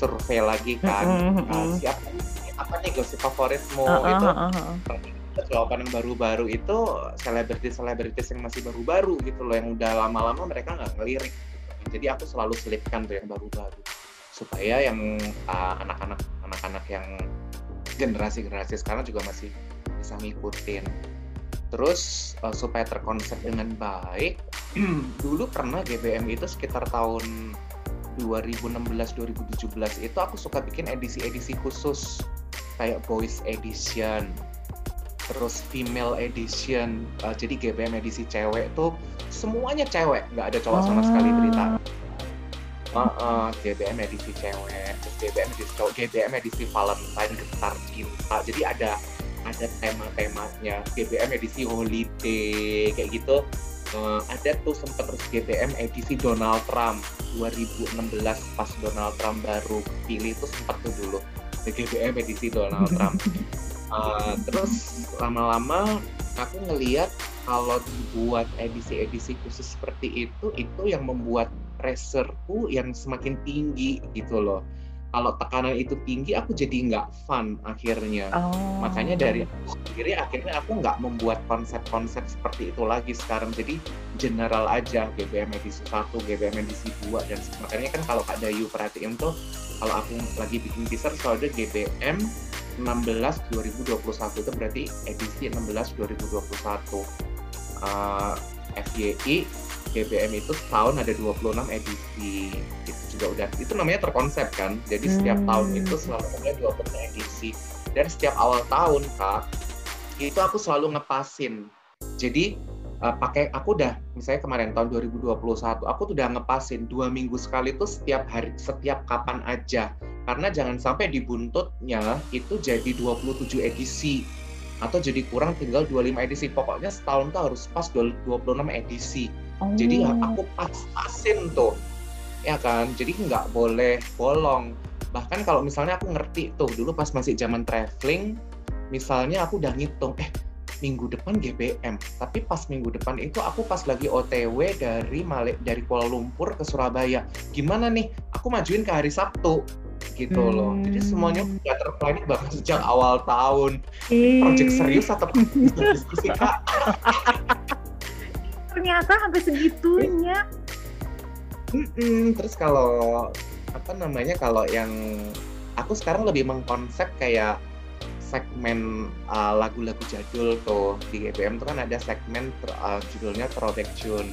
survei lagi kan. Hmm. uh, siapa apa nih gosip favoritmu uh, gitu? uh, uh, uh jawaban yang baru-baru itu selebritis-selebritis yang masih baru-baru gitu loh yang udah lama-lama mereka nggak ngelirik gitu. jadi aku selalu selipkan tuh yang baru-baru. Supaya yang uh, anak-anak anak-anak yang generasi-generasi sekarang juga masih bisa ngikutin. Terus uh, supaya terkonsep dengan baik dulu pernah GBM itu sekitar tahun 2016-2017 itu aku suka bikin edisi-edisi khusus kayak voice edition terus female edition uh, jadi GBM edisi cewek tuh semuanya cewek nggak ada cowok sama sekali berita. Uh, uh, GBM edisi cewek terus GBM edisi cowok GBM edisi Valentine getar cinta jadi ada ada tema-temanya. GBM edisi holiday kayak gitu uh, ada tuh sempat terus GBM edisi Donald Trump 2016 pas Donald Trump baru pilih tuh sempat tuh dulu. GBM edisi Donald Trump. Uh, terus lama-lama aku ngeliat kalau dibuat edisi-edisi khusus seperti itu itu yang membuat pressureku yang semakin tinggi gitu loh kalau tekanan itu tinggi aku jadi nggak fun akhirnya. Oh. makanya dari sendiri akhirnya aku nggak membuat konsep-konsep seperti itu lagi sekarang. Jadi general aja GBM edisi 1, GBM edisi 2 dan makanya kan kalau Kak Dayu perhatiin tuh kalau aku lagi bikin teaser selalu ada GBM 16 2021 itu berarti edisi 16 2021 uh, FYI GBM itu setahun ada 26 edisi itu juga udah. Itu namanya terkonsep kan? Jadi setiap hmm. tahun itu selalu ada 26 edisi. Dan setiap awal tahun kak itu aku selalu ngepasin. Jadi uh, pakai aku udah misalnya kemarin tahun 2021 aku tuh udah ngepasin dua minggu sekali tuh setiap hari setiap kapan aja. Karena jangan sampai dibuntutnya itu jadi 27 edisi. Atau jadi kurang tinggal 25 edisi. Pokoknya setahun tuh harus pas 26 edisi. Oh. jadi aku pas-pasin tuh ya kan jadi nggak boleh bolong bahkan kalau misalnya aku ngerti tuh dulu pas masih zaman traveling misalnya aku udah ngitung eh minggu depan GBM tapi pas minggu depan itu aku pas lagi OTW dari Malik dari Kuala Lumpur ke Surabaya gimana nih aku majuin ke hari Sabtu gitu hmm. loh. Jadi semuanya hmm. udah terplanning bahkan sejak awal tahun. Hmm. Project serius atau diskusi kak? Ternyata sampai segitunya. Hmm, terus kalau apa namanya kalau yang aku sekarang lebih mengkonsep kayak segmen uh, lagu-lagu jadul tuh. Di GBM tuh kan ada segmen uh, judulnya Throwback Tune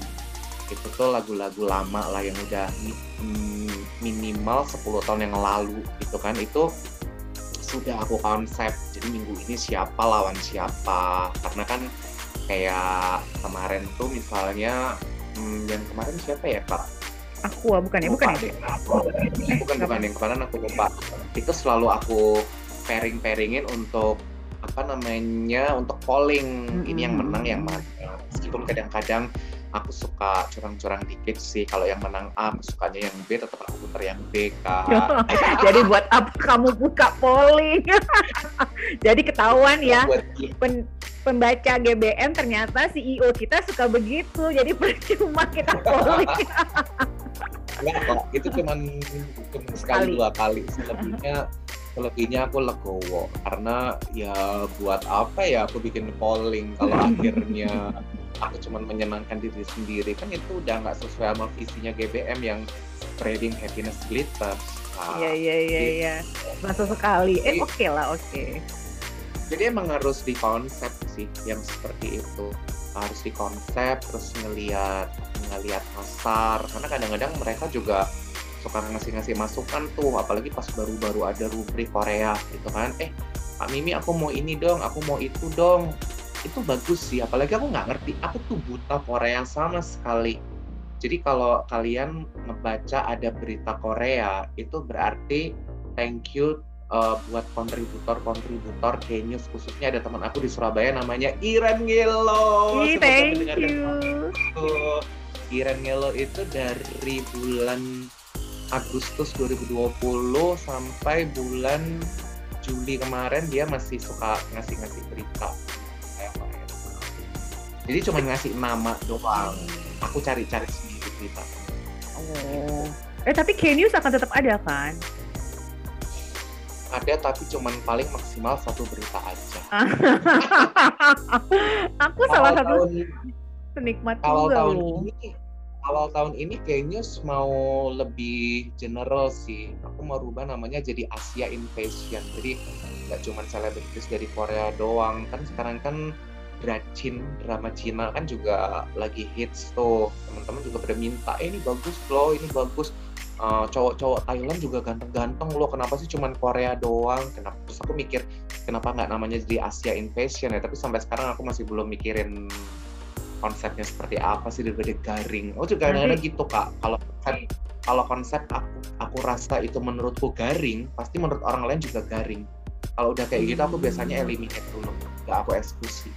itu tuh lagu-lagu lama lah yang udah minimal 10 tahun yang lalu gitu kan. Itu sudah aku konsep jadi minggu ini siapa lawan siapa? Karena kan kayak kemarin tuh misalnya hmm, yang kemarin siapa ya kak aku ah, bukan ya? Bukan ya? Eh, bukan bukan yang kemarin aku lupa. Itu selalu aku pairing pairingin untuk apa namanya untuk polling. Mm -hmm. ini yang menang yang mana meskipun kadang-kadang aku suka curang-curang dikit sih. Kalau yang menang A sukanya yang B tetap aku putar yang B kak. Jadi buat apa kamu buka polling jadi ketahuan ya pen, pembaca GBM ternyata CEO kita suka begitu. Jadi percuma kita polling Enggak kok, itu cuma cuma sekali. dua kali. Selebihnya selebihnya aku legowo karena ya buat apa ya aku bikin polling kalau akhirnya aku cuma menyenangkan diri sendiri kan itu udah nggak sesuai sama visinya GBM yang spreading happiness glitter. Iya iya iya iya. Masuk sekali. Eh oke okay lah oke. Okay. Jadi emang harus di konsep sih yang seperti itu harus di konsep terus ngelihat ngelihat pasar karena kadang-kadang mereka juga suka ngasih-ngasih masukan tuh apalagi pas baru-baru ada rubrik Korea gitu kan eh Pak Mimi aku mau ini dong aku mau itu dong itu bagus sih apalagi aku nggak ngerti aku tuh buta Korea sama sekali jadi kalau kalian ngebaca ada berita Korea itu berarti thank you uh, buat kontributor-kontributor Genius khususnya ada teman aku di Surabaya namanya Iren Ngelo. thank you. Iren Ngelo itu dari bulan Agustus 2020 sampai bulan Juli kemarin dia masih suka ngasih-ngasih berita. Jadi cuma ngasih nama doang. Aku cari-cari sendiri cerita oh. Eh tapi K-News akan tetap ada kan? Ada tapi cuman paling maksimal satu berita aja. aku salah satu penikmat awal tahun ini awal tahun ini kayaknya mau lebih general sih. Aku mau rubah namanya jadi Asia Invasion. Jadi nggak cuma selebritis dari Korea doang. Kan sekarang kan Dracin drama Cina kan juga lagi hits tuh teman-teman juga pada minta eh ini bagus loh ini bagus uh, cowok-cowok Thailand juga ganteng-ganteng loh kenapa sih cuman Korea doang kenapa terus aku mikir kenapa nggak namanya jadi Asia Invasion ya tapi sampai sekarang aku masih belum mikirin konsepnya seperti apa sih daripada garing. Oh juga ada gitu kak. Kalau kan kalau konsep aku aku rasa itu menurutku garing pasti menurut orang lain juga garing. Kalau udah kayak gitu aku biasanya eliminate dulu nggak aku eksekusi.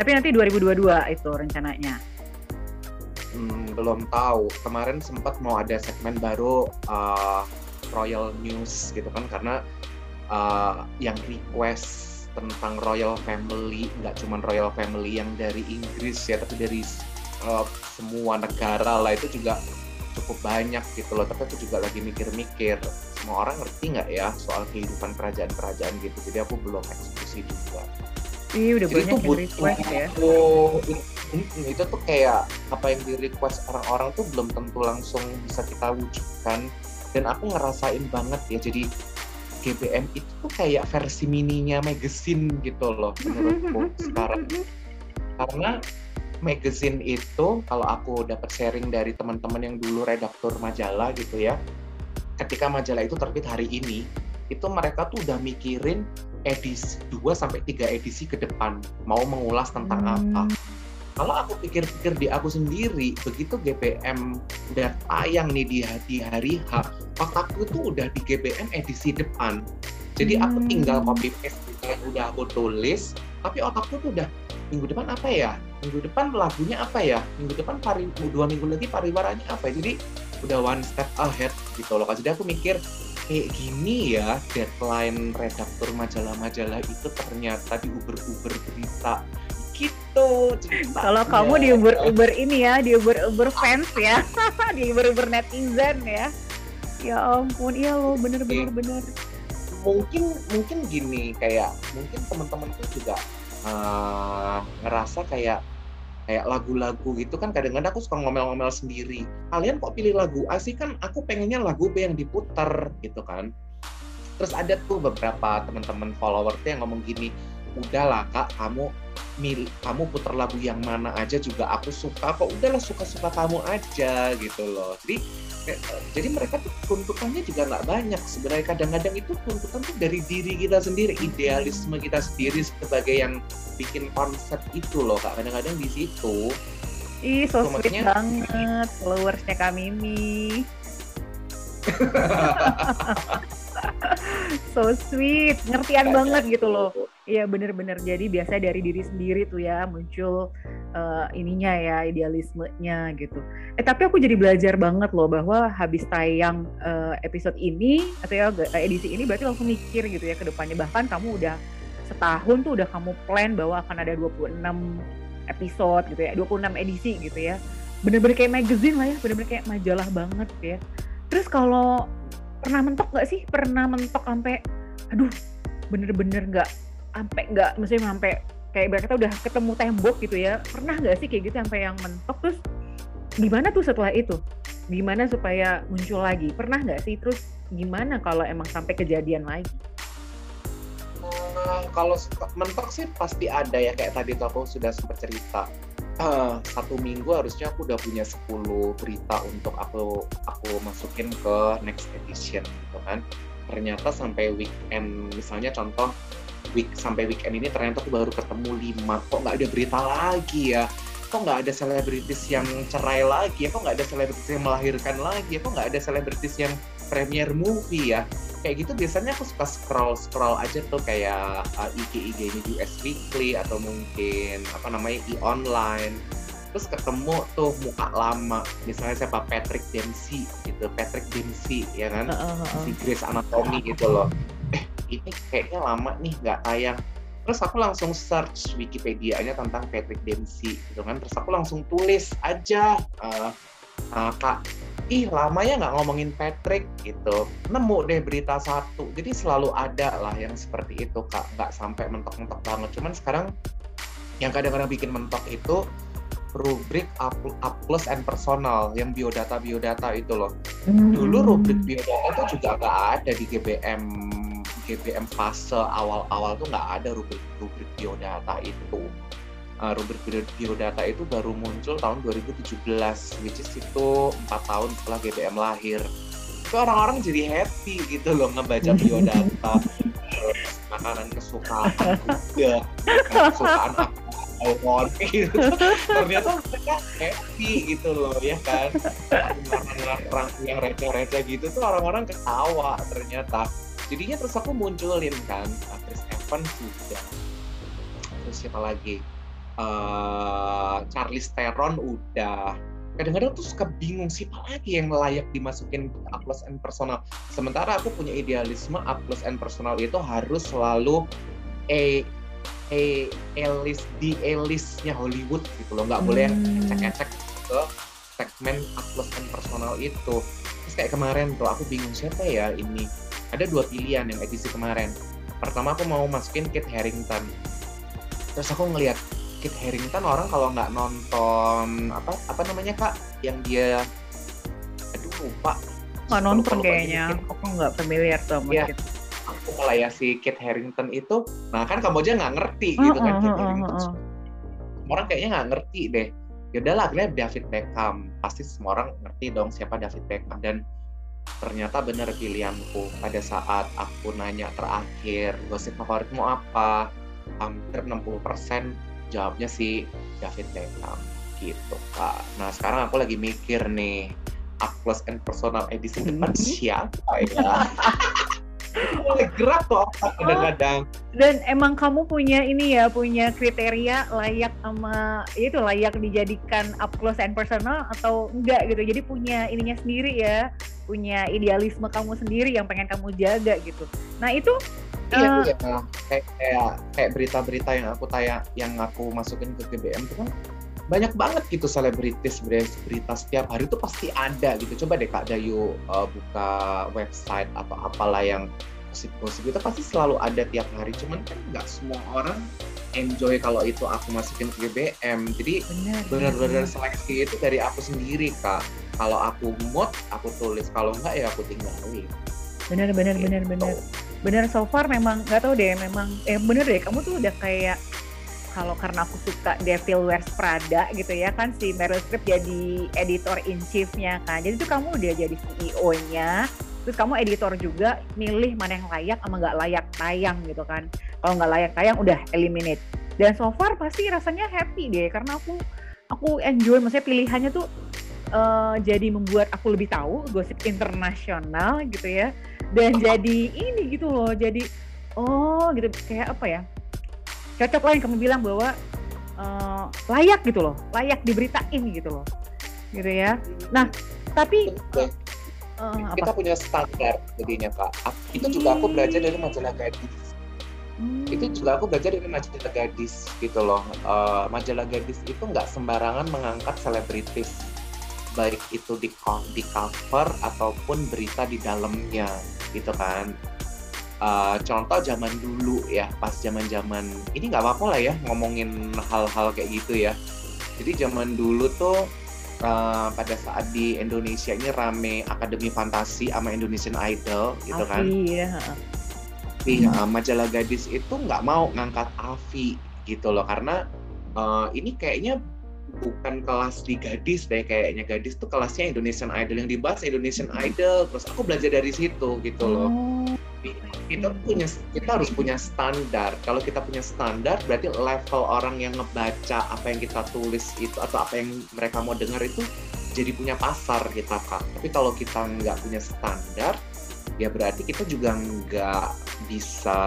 Tapi nanti 2022 itu rencananya. Hmm, belum tahu. Kemarin sempat mau ada segmen baru uh, Royal News gitu kan karena uh, yang request tentang Royal Family nggak cuma Royal Family yang dari Inggris ya tapi dari uh, semua negara lah itu juga cukup banyak gitu loh. Tapi aku juga lagi mikir-mikir semua orang ngerti nggak ya soal kehidupan kerajaan-kerajaan gitu? Jadi aku belum eksekusi juga. Iya udah Jadi banyak itu yang request ya. butuh itu tuh kayak apa yang di request orang-orang tuh belum tentu langsung bisa kita wujudkan. Dan aku ngerasain banget ya jadi GBM itu tuh kayak versi mininya magazine gitu loh menurutku sekarang. karena magazine itu kalau aku dapat sharing dari teman-teman yang dulu redaktur majalah gitu ya ketika majalah itu terbit hari ini itu mereka tuh udah mikirin edisi 2 sampai 3 edisi ke depan mau mengulas tentang Hmm. apa kalau aku pikir-pikir di aku sendiri begitu GBM udah tayang nih di, di hari H otakku tuh udah di GBM edisi depan. Jadi aku Hmm. tinggal copy paste yang udah aku tulis tapi otakku tuh udah minggu depan apa ya? Minggu depan lagunya apa ya? Minggu depan pari dua minggu lagi pariwaranya apa ya? Jadi udah one step ahead gitu loh jadi aku mikir kayak gini ya deadline redaktur majalah-majalah itu ternyata di uber-uber berita gitu. Kalau kamu di Uber-Uber ini ya, di Uber-Uber fans ya, di Uber-Uber netizen ya. Ya ampun, iya loh, bener-bener bener. mungkin mungkin gini kayak mungkin teman-teman tuh juga eh, ngerasa kayak kayak lagu-lagu gitu kan kadang-kadang aku suka ngomel-ngomel sendiri kalian kok pilih lagu A sih kan aku pengennya lagu B yang diputer gitu kan terus ada tuh beberapa teman-teman follower tuh yang ngomong gini udahlah kak kamu milih kamu puter lagu yang mana aja juga aku suka kok. Udahlah suka-suka kamu aja gitu loh. Jadi eh, jadi mereka tuh tuntutannya juga nggak banyak sebenarnya. Kadang-kadang itu tuntutan tuh dari diri kita sendiri idealisme kita sendiri sebagai yang bikin konsep itu loh kak. Kadang-kadang di situ Ih, so Tuh, sweet maksudnya- banget followersnya Kak Mimi. so sweet, ngertian banget gitu loh. Iya bener-bener. Jadi biasa dari diri sendiri tuh ya muncul eh, ininya ya idealismenya gitu. Eh tapi aku jadi belajar banget loh bahwa habis tayang eh, episode ini atau ya eh, edisi ini berarti langsung mikir gitu ya ke depannya. Bahkan kamu udah setahun tuh udah kamu plan bahwa akan ada 26 episode gitu ya 26 edisi gitu ya. Bener-bener kayak magazine lah ya bener-bener kayak majalah banget ya. Terus kalau pernah mentok nggak sih? Pernah mentok sampai aduh bener-bener nggak sampai nggak maksudnya sampai kayak berarti udah ketemu tembok gitu ya. Pernah nggak sih kayak gitu sampai yang mentok? Terus gimana tuh setelah itu? Gimana supaya muncul lagi? Pernah nggak sih? Terus gimana kalau emang sampai kejadian lagi? Eh, kalau mentok sih pasti ada ya. Kayak tadi tuh aku sudah sempat cerita Eh, satu minggu harusnya aku udah punya 10 berita untuk aku aku masukin ke next edition gitu kan. Ternyata sampai weekend misalnya contoh week sampai weekend ini ternyata aku baru ketemu 5 kok nggak ada berita lagi ya? Kok nggak ada selebritis yang cerai lagi? Ya kok nggak ada selebritis yang melahirkan lagi? Ya kok nggak ada selebritis yang premier movie ya kayak gitu biasanya aku suka scroll scroll aja tuh kayak uh, IG IG-nya US Weekly atau mungkin apa namanya e online terus ketemu tuh muka lama misalnya siapa Patrick Dempsey gitu Patrick Dempsey ya kan? Heeh, heeh. si Grace Anatomy gitu loh. Eh ini kayaknya lama nih nggak tayang. Terus aku langsung search Wikipedia-nya tentang Patrick Dempsey gitu kan. Terus aku langsung tulis aja uh, uh, kak ih lama ya nggak ngomongin Patrick gitu. Nemu deh berita satu. Jadi selalu ada lah yang seperti itu kak. Nggak sampai mentok-mentok banget. Cuman sekarang yang kadang-kadang bikin mentok itu rubrik up, up plus and personal yang biodata biodata itu loh. Dulu Hmm. rubrik biodata itu juga nggak ada di GBM GBM fase awal-awal tuh nggak ada rubrik rubrik biodata itu Uh, rubrik bio- biodata itu baru muncul tahun 2017 which is itu empat tahun setelah GBM lahir. Itu orang-orang jadi happy gitu loh ngebaca biodata terus makanan kesukaan juga kesukaan alkohol gitu. Ternyata mereka happy gitu loh ya kan? Orang yang receh-receh gitu tuh orang-orang ketawa ternyata. Jadinya terus aku munculin kan Chris Evans juga. Terus siapa lagi Eh, Charlize Theron udah kadang-kadang tuh suka bingung siapa lagi yang layak dimasukin ke A plus and personal. Sementara aku punya idealisme A plus and personal itu harus selalu A A A list di A listnya Hollywood gitu loh. Nggak boleh yang Hmm. ecek-ecek ke segmen A plus and personal itu. Terus kayak kemarin tuh aku bingung siapa ya ini. Ada dua pilihan yang edisi kemarin. Pertama aku mau masukin Kit Harington. Terus aku ngeliat Kit Harington orang kalau nggak nonton apa apa namanya kak? Yang dia aduh lupa. Nggak nonton kayaknya. aku nggak familiar tuh sama ya, aku mulai ya si Kit Harington itu nah kan kamu aja nggak ngerti gitu kan Kit Harington. orang kayaknya nggak ngerti deh. Yaudahlah akhirnya David Beckham. Pasti semua orang ngerti dong siapa David Beckham. Dan ternyata benar pilihanku. Pada saat aku nanya terakhir gosip favoritmu apa? Hampir 60% jawabnya si David Beckham gitu kak nah sekarang aku lagi mikir nih up close and personal edisi depan mm-hmm. siapa ya mulai gerak tuh kadang-kadang. Dan emang kamu punya ini ya, punya kriteria layak sama itu layak dijadikan up close and personal atau enggak gitu. Jadi punya ininya sendiri ya, punya idealisme kamu sendiri yang pengen kamu jaga gitu. Nah itu Iya, uh, iya. kayak kayak kayak berita-berita yang aku tayang, yang aku masukin ke GBM itu kan banyak banget gitu selebritis berita setiap hari itu pasti ada gitu. Coba deh Kak Dayu uh, buka website atau apalah yang gosip-gosip itu pasti selalu ada tiap hari. Cuman kan nggak semua orang enjoy kalau itu aku masukin ke GBM jadi benar-benar seleksi itu dari aku sendiri kak. Kalau aku mood aku tulis. Kalau enggak ya aku tinggalin. Benar benar gitu. Benar so far memang nggak tahu deh memang eh bener deh kamu tuh udah kayak kalau karena aku suka Devil Wears Prada gitu ya kan si Meryl Streep jadi editor in chiefnya kan. Jadi itu kamu udah jadi CEO-nya terus kamu editor juga milih mana yang layak sama nggak layak tayang gitu kan. Kalau nggak layak tayang udah eliminate. Dan so far pasti rasanya happy deh karena aku aku enjoy maksudnya pilihannya tuh uh, jadi membuat aku lebih tahu gosip internasional gitu ya dan jadi ini gitu loh jadi oh gitu kayak apa ya cocok lah yang kamu bilang bahwa uh, layak gitu loh layak diberitain gitu loh gitu ya. Nah tapi uh, kita apa? punya standar jadinya kak itu juga aku belajar dari majalah gadis. Hmm. itu juga aku belajar dari majalah gadis gitu loh. Uh, majalah gadis itu nggak sembarangan mengangkat selebritis baik itu di di cover ataupun berita di dalamnya gitu kan uh, contoh zaman dulu ya pas zaman zaman ini nggak apa-apa lah ya ngomongin hal-hal kayak gitu ya jadi zaman dulu tuh uh, pada saat di Indonesia ini rame Akademi Fantasi sama Indonesian Idol gitu kan. Iya. Iya, majalah gadis itu nggak mau ngangkat Avi gitu loh karena uh, ini kayaknya bukan kelas di gadis deh kayaknya gadis tuh kelasnya Indonesian Idol yang dibahas Indonesian Idol terus aku belajar dari situ gitu loh. Oh kita punya kita harus punya standar. Kalau kita punya standar, berarti level orang yang ngebaca apa yang kita tulis itu atau apa yang mereka mau dengar itu jadi punya pasar kita kak. Tapi kalau kita nggak punya standar, ya berarti kita juga nggak bisa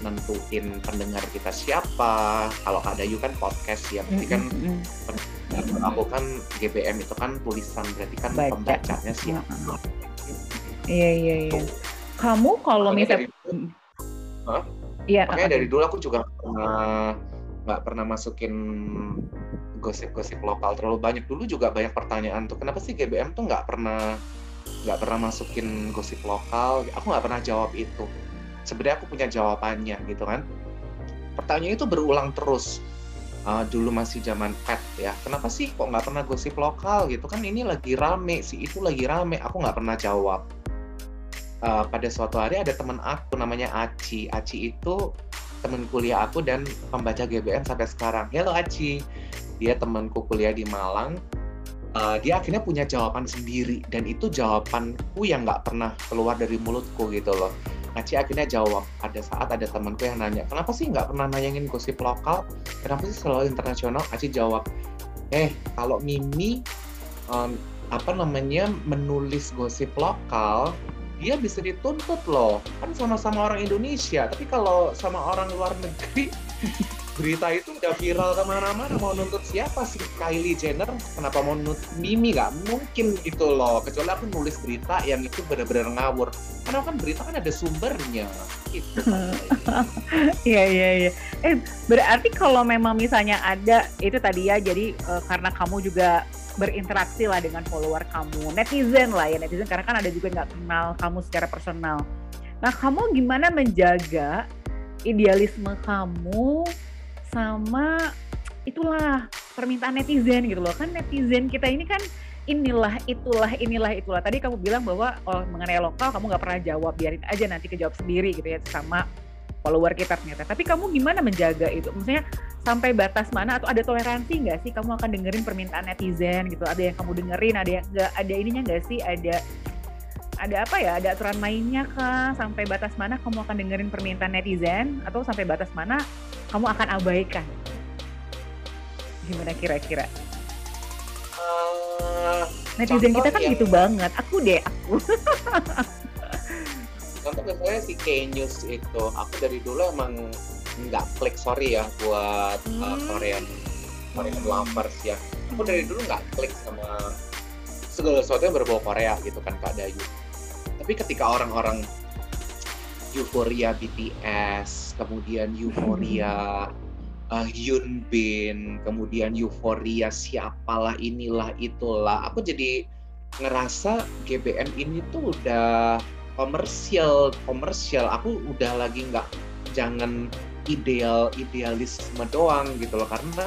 nentuin pendengar kita siapa. Kalau ada you kan podcast ya, berarti kan mm -hmm. aku kan GBM itu kan tulisan, berarti kan Baca. pembacanya siapa. Iya iya iya kamu kalau misalnya Iya. Makanya dari dulu aku juga nggak pernah masukin gosip-gosip lokal terlalu banyak dulu juga banyak pertanyaan tuh kenapa sih GBM tuh nggak pernah nggak pernah masukin gosip lokal. Aku nggak pernah jawab itu. Sebenarnya aku punya jawabannya gitu kan. Pertanyaan itu berulang terus. Uh, dulu masih zaman pet ya. Kenapa sih kok nggak pernah gosip lokal gitu kan? Ini lagi rame sih itu lagi rame. Aku nggak pernah jawab. Uh, pada suatu hari ada teman aku namanya Aci. Aci itu teman kuliah aku dan pembaca GBM sampai sekarang. Hello Aci, dia temanku kuliah di Malang. Uh, dia akhirnya punya jawaban sendiri dan itu jawabanku yang nggak pernah keluar dari mulutku gitu loh. Aci akhirnya jawab pada saat ada temanku yang nanya, kenapa sih nggak pernah nanyangin gosip lokal? Kenapa sih selalu internasional? Aci jawab, eh kalau Mimi um, apa namanya menulis gosip lokal dia bisa dituntut loh kan sama-sama orang Indonesia tapi kalau sama orang luar negeri berita itu udah viral ke mana-mana mau nuntut siapa sih? Kylie Jenner kenapa mau nuntut Mimi? Nggak mungkin gitu loh. Kecuali aku nulis berita yang itu benar-benar ngawur. Karena kan berita kan ada sumbernya. Gitu. Iya iya iya. Eh berarti kalau memang misalnya ada itu tadi ya jadi uh, karena kamu juga berinteraksi lah dengan follower kamu netizen lah ya netizen karena kan ada juga nggak kenal kamu secara personal. Nah kamu gimana menjaga idealisme kamu sama itulah permintaan netizen gitu loh. Kan netizen kita ini kan inilah itulah inilah itulah. Tadi kamu bilang bahwa oh, mengenai lokal kamu nggak pernah jawab biarin aja nanti kejawab sendiri gitu ya sama follower kita ternyata. Tapi kamu gimana menjaga itu? Maksudnya sampai batas mana atau ada toleransi nggak sih kamu akan dengerin permintaan netizen gitu? Ada yang kamu dengerin ada yang nggak ada ininya nggak sih? Ada ada apa ya? Ada aturan mainnya kah? Sampai batas mana kamu akan dengerin permintaan netizen? Atau sampai batas mana kamu akan abaikan. Gimana kira-kira? Uh, netizen kita kan yang... gitu banget. Aku deh aku. Contoh misalnya si K-News itu aku dari dulu emang nggak klik sorry ya buat uh, hmm. uh, Korean Korean lovers ya. Aku dari dulu nggak klik sama segala sesuatu yang berbau Korea gitu kan Kak Dayu. Tapi ketika orang-orang euforia BTS kemudian euforia uh, Hyun Bin, kemudian euforia siapalah inilah itulah. Aku jadi ngerasa GBN ini tuh udah komersial, komersial. Aku udah lagi nggak jangan ideal idealisme doang gitu loh karena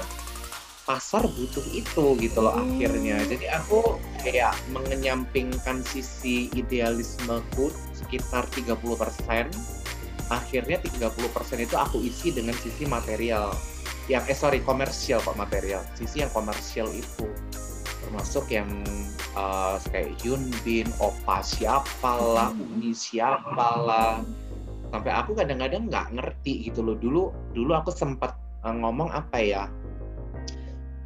pasar butuh itu gitu loh hmm. akhirnya. Jadi aku kayak mengenyampingkan sisi idealismeku sekitar 30% akhirnya 30% itu aku isi dengan sisi material. Yang eh sorry komersial kok material. Sisi yang komersial itu. Termasuk yang uh, kayak Hyun Bin, Opa siapalah, hmm. Uni siapalah. Sampai aku kadang-kadang nggak ngerti gitu loh. Dulu dulu aku sempat uh, ngomong apa ya?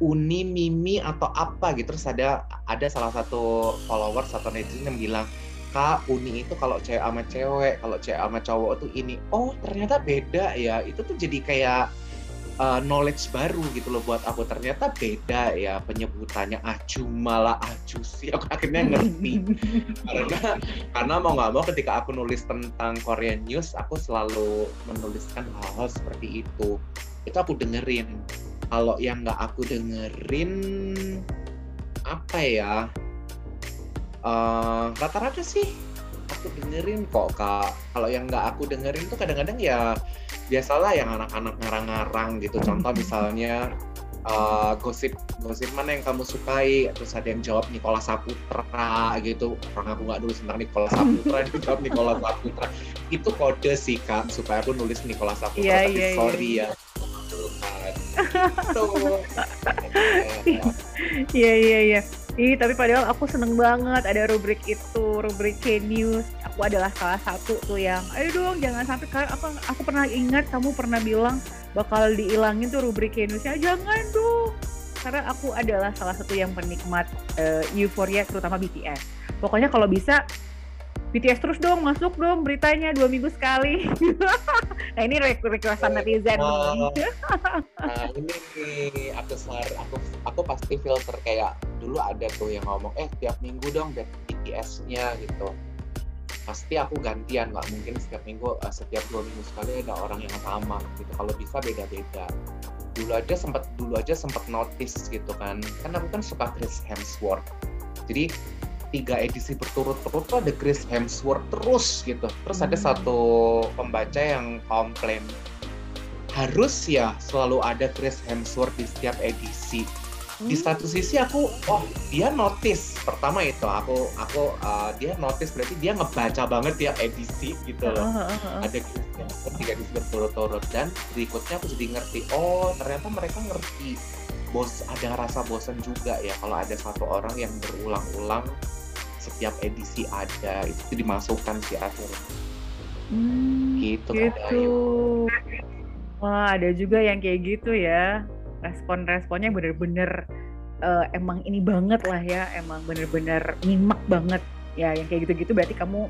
Uni Mimi atau apa gitu. Terus ada ada salah satu followers atau netizen yang bilang kak uni itu kalau cewek sama cewek kalau cewek sama cowok tuh ini oh ternyata beda ya. Itu tuh jadi kayak uh, knowledge baru gitu loh buat aku. Ternyata beda ya penyebutannya. Aju malah aju sih aku akhirnya ngerti. Karena karena mau nggak mau ketika aku nulis tentang Korean news aku selalu menuliskan hal-hal seperti itu. Itu aku dengerin. Kalau yang nggak aku dengerin apa ya eh, rata-rata sih aku dengerin kok kak. Kalau yang nggak aku dengerin tuh kadang-kadang ya biasalah yang anak-anak ngarang-ngarang gitu. Contoh misalnya uh, gosip gosip mana yang kamu sukai terus ada yang jawab Nikola Saputra gitu. Orang aku nggak nulis tentang Nikola Saputra dia jawab Nikola Saputra. Itu kode sih kak supaya aku nulis Nikola Saputra yeah, tapi yeah, sorry yeah. ya. Iya iya iya. Ih, tapi padahal aku seneng banget ada rubrik itu, rubrik K-News. Aku adalah salah satu tuh yang, ayo dong jangan sampai karena aku aku pernah ingat kamu pernah bilang bakal dihilangin tuh rubrik K-News. Ya jangan dong. Karena aku adalah salah satu yang penikmat uh, Euphoria terutama BTS. Pokoknya kalau bisa BTS terus dong masuk dong beritanya dua minggu sekali. nah ini requestan netizen. Uh, nah ini nih aku sar aku aku pasti filter kayak dulu ada tuh yang ngomong eh tiap minggu dong BTS-nya gitu. Pasti aku gantian nggak mungkin setiap minggu uh, setiap dua minggu sekali ada orang yang sama gitu. Kalau bisa beda-beda. Dulu aja sempat dulu aja sempat notice gitu kan. Kan aku kan suka Chris Hemsworth. Jadi tiga edisi berturut-turut tuh ada Chris Hemsworth terus gitu. Terus hmm. ada satu pembaca yang komplain harus ya selalu ada Chris Hemsworth di setiap edisi. Hmm. Di satu sisi aku, oh dia notice pertama itu aku aku uh, dia notice berarti dia ngebaca banget tiap edisi gitu loh. Uh, uh, uh. Ada Chris Hemsworth tiga edisi berturut-turut dan berikutnya aku jadi ngerti, oh ternyata mereka ngerti bos ada rasa bosan juga ya kalau ada satu orang yang berulang-ulang setiap edisi ada itu dimasukkan sih akhirnya. Hmm, gitu, gitu. wah ada juga yang kayak gitu ya. Respon-responnya bener-bener uh, emang ini banget lah ya emang bener-bener nyimak banget. Ya yang kayak gitu-gitu berarti kamu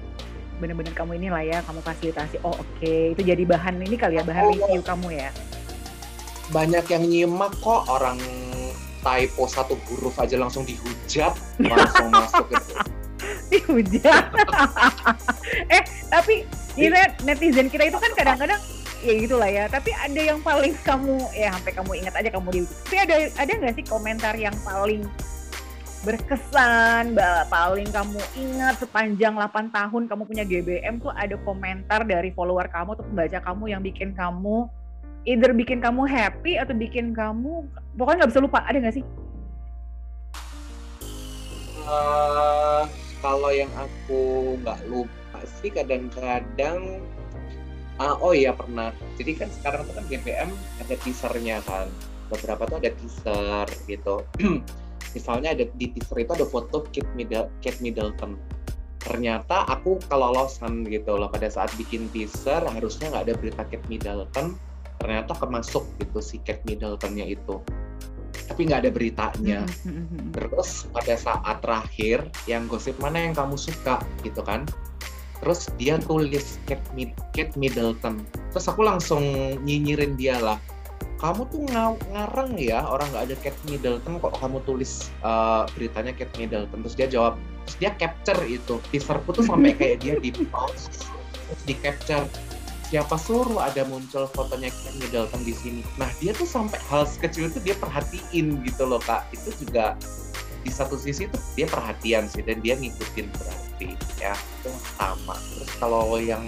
bener-bener kamu inilah ya kamu fasilitasi. Oh oke. Okay. itu jadi bahan ini kali ya bahan oh, review kamu ya? Banyak yang nyimak kok. Orang typo satu huruf aja langsung dihujat langsung masuk gitu dihujat eh tapi ini netizen kita itu kan kadang-kadang ya gitulah ya. Tapi ada yang paling kamu ya sampai kamu ingat aja kamu di tapi ada ada nggak sih komentar yang paling berkesan paling kamu ingat sepanjang 8 tahun kamu punya GBM tuh ada komentar dari follower kamu atau pembaca kamu yang bikin kamu either bikin kamu happy atau bikin kamu pokoknya nggak bisa lupa ada nggak sih? Uh, kalau yang aku nggak lupa sih kadang-kadang uh, oh iya pernah. Jadi kan sekarang tuh kan GBM ada teasernya kan. Beberapa tuh ada teaser gitu. Misalnya ada di teaser itu ada foto Kate, Middle, Kate Middleton. Ternyata aku kelolosan gitu loh. Pada saat bikin teaser harusnya nggak ada berita Kate Middleton. Ternyata kemasuk gitu si Kate Middletonnya itu tapi nggak ada beritanya mm-hmm. terus pada saat terakhir yang gosip mana yang kamu suka gitu kan terus dia tulis Kate, Mid Kate Middleton terus aku langsung nyinyirin dia lah kamu tuh ng ngareng ya orang nggak ada Kate Middleton kok kamu tulis uh, beritanya Kate Middleton terus dia jawab terus dia capture itu teaserku tuh sampai kayak dia di pause terus di capture siapa suruh ada muncul fotonya Ken Middleton di sini. Nah dia tuh sampai hal sekecil itu dia perhatiin gitu loh kak. Itu juga di satu sisi tuh dia perhatian sih dan dia ngikutin berarti ya itu sama. Terus kalau yang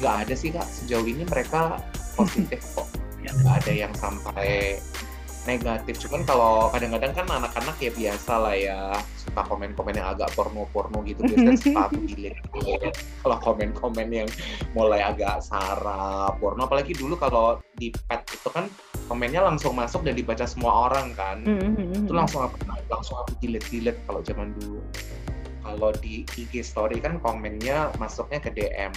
nggak ada sih kak sejauh ini mereka positif kok. Nggak ada yang sampai negatif cuman kalau kadang-kadang kan anak-anak ya biasa lah ya suka komen-komen yang agak porno-porno gitu biasanya suka aku delete kalau komen-komen yang mulai agak sara porno. Apalagi dulu kalau di pet itu kan komennya langsung masuk dan dibaca semua orang kan. Mm-hmm. itu langsung aku langsung aku delete delete kalau zaman dulu. Kalau di IG story kan komennya masuknya ke DM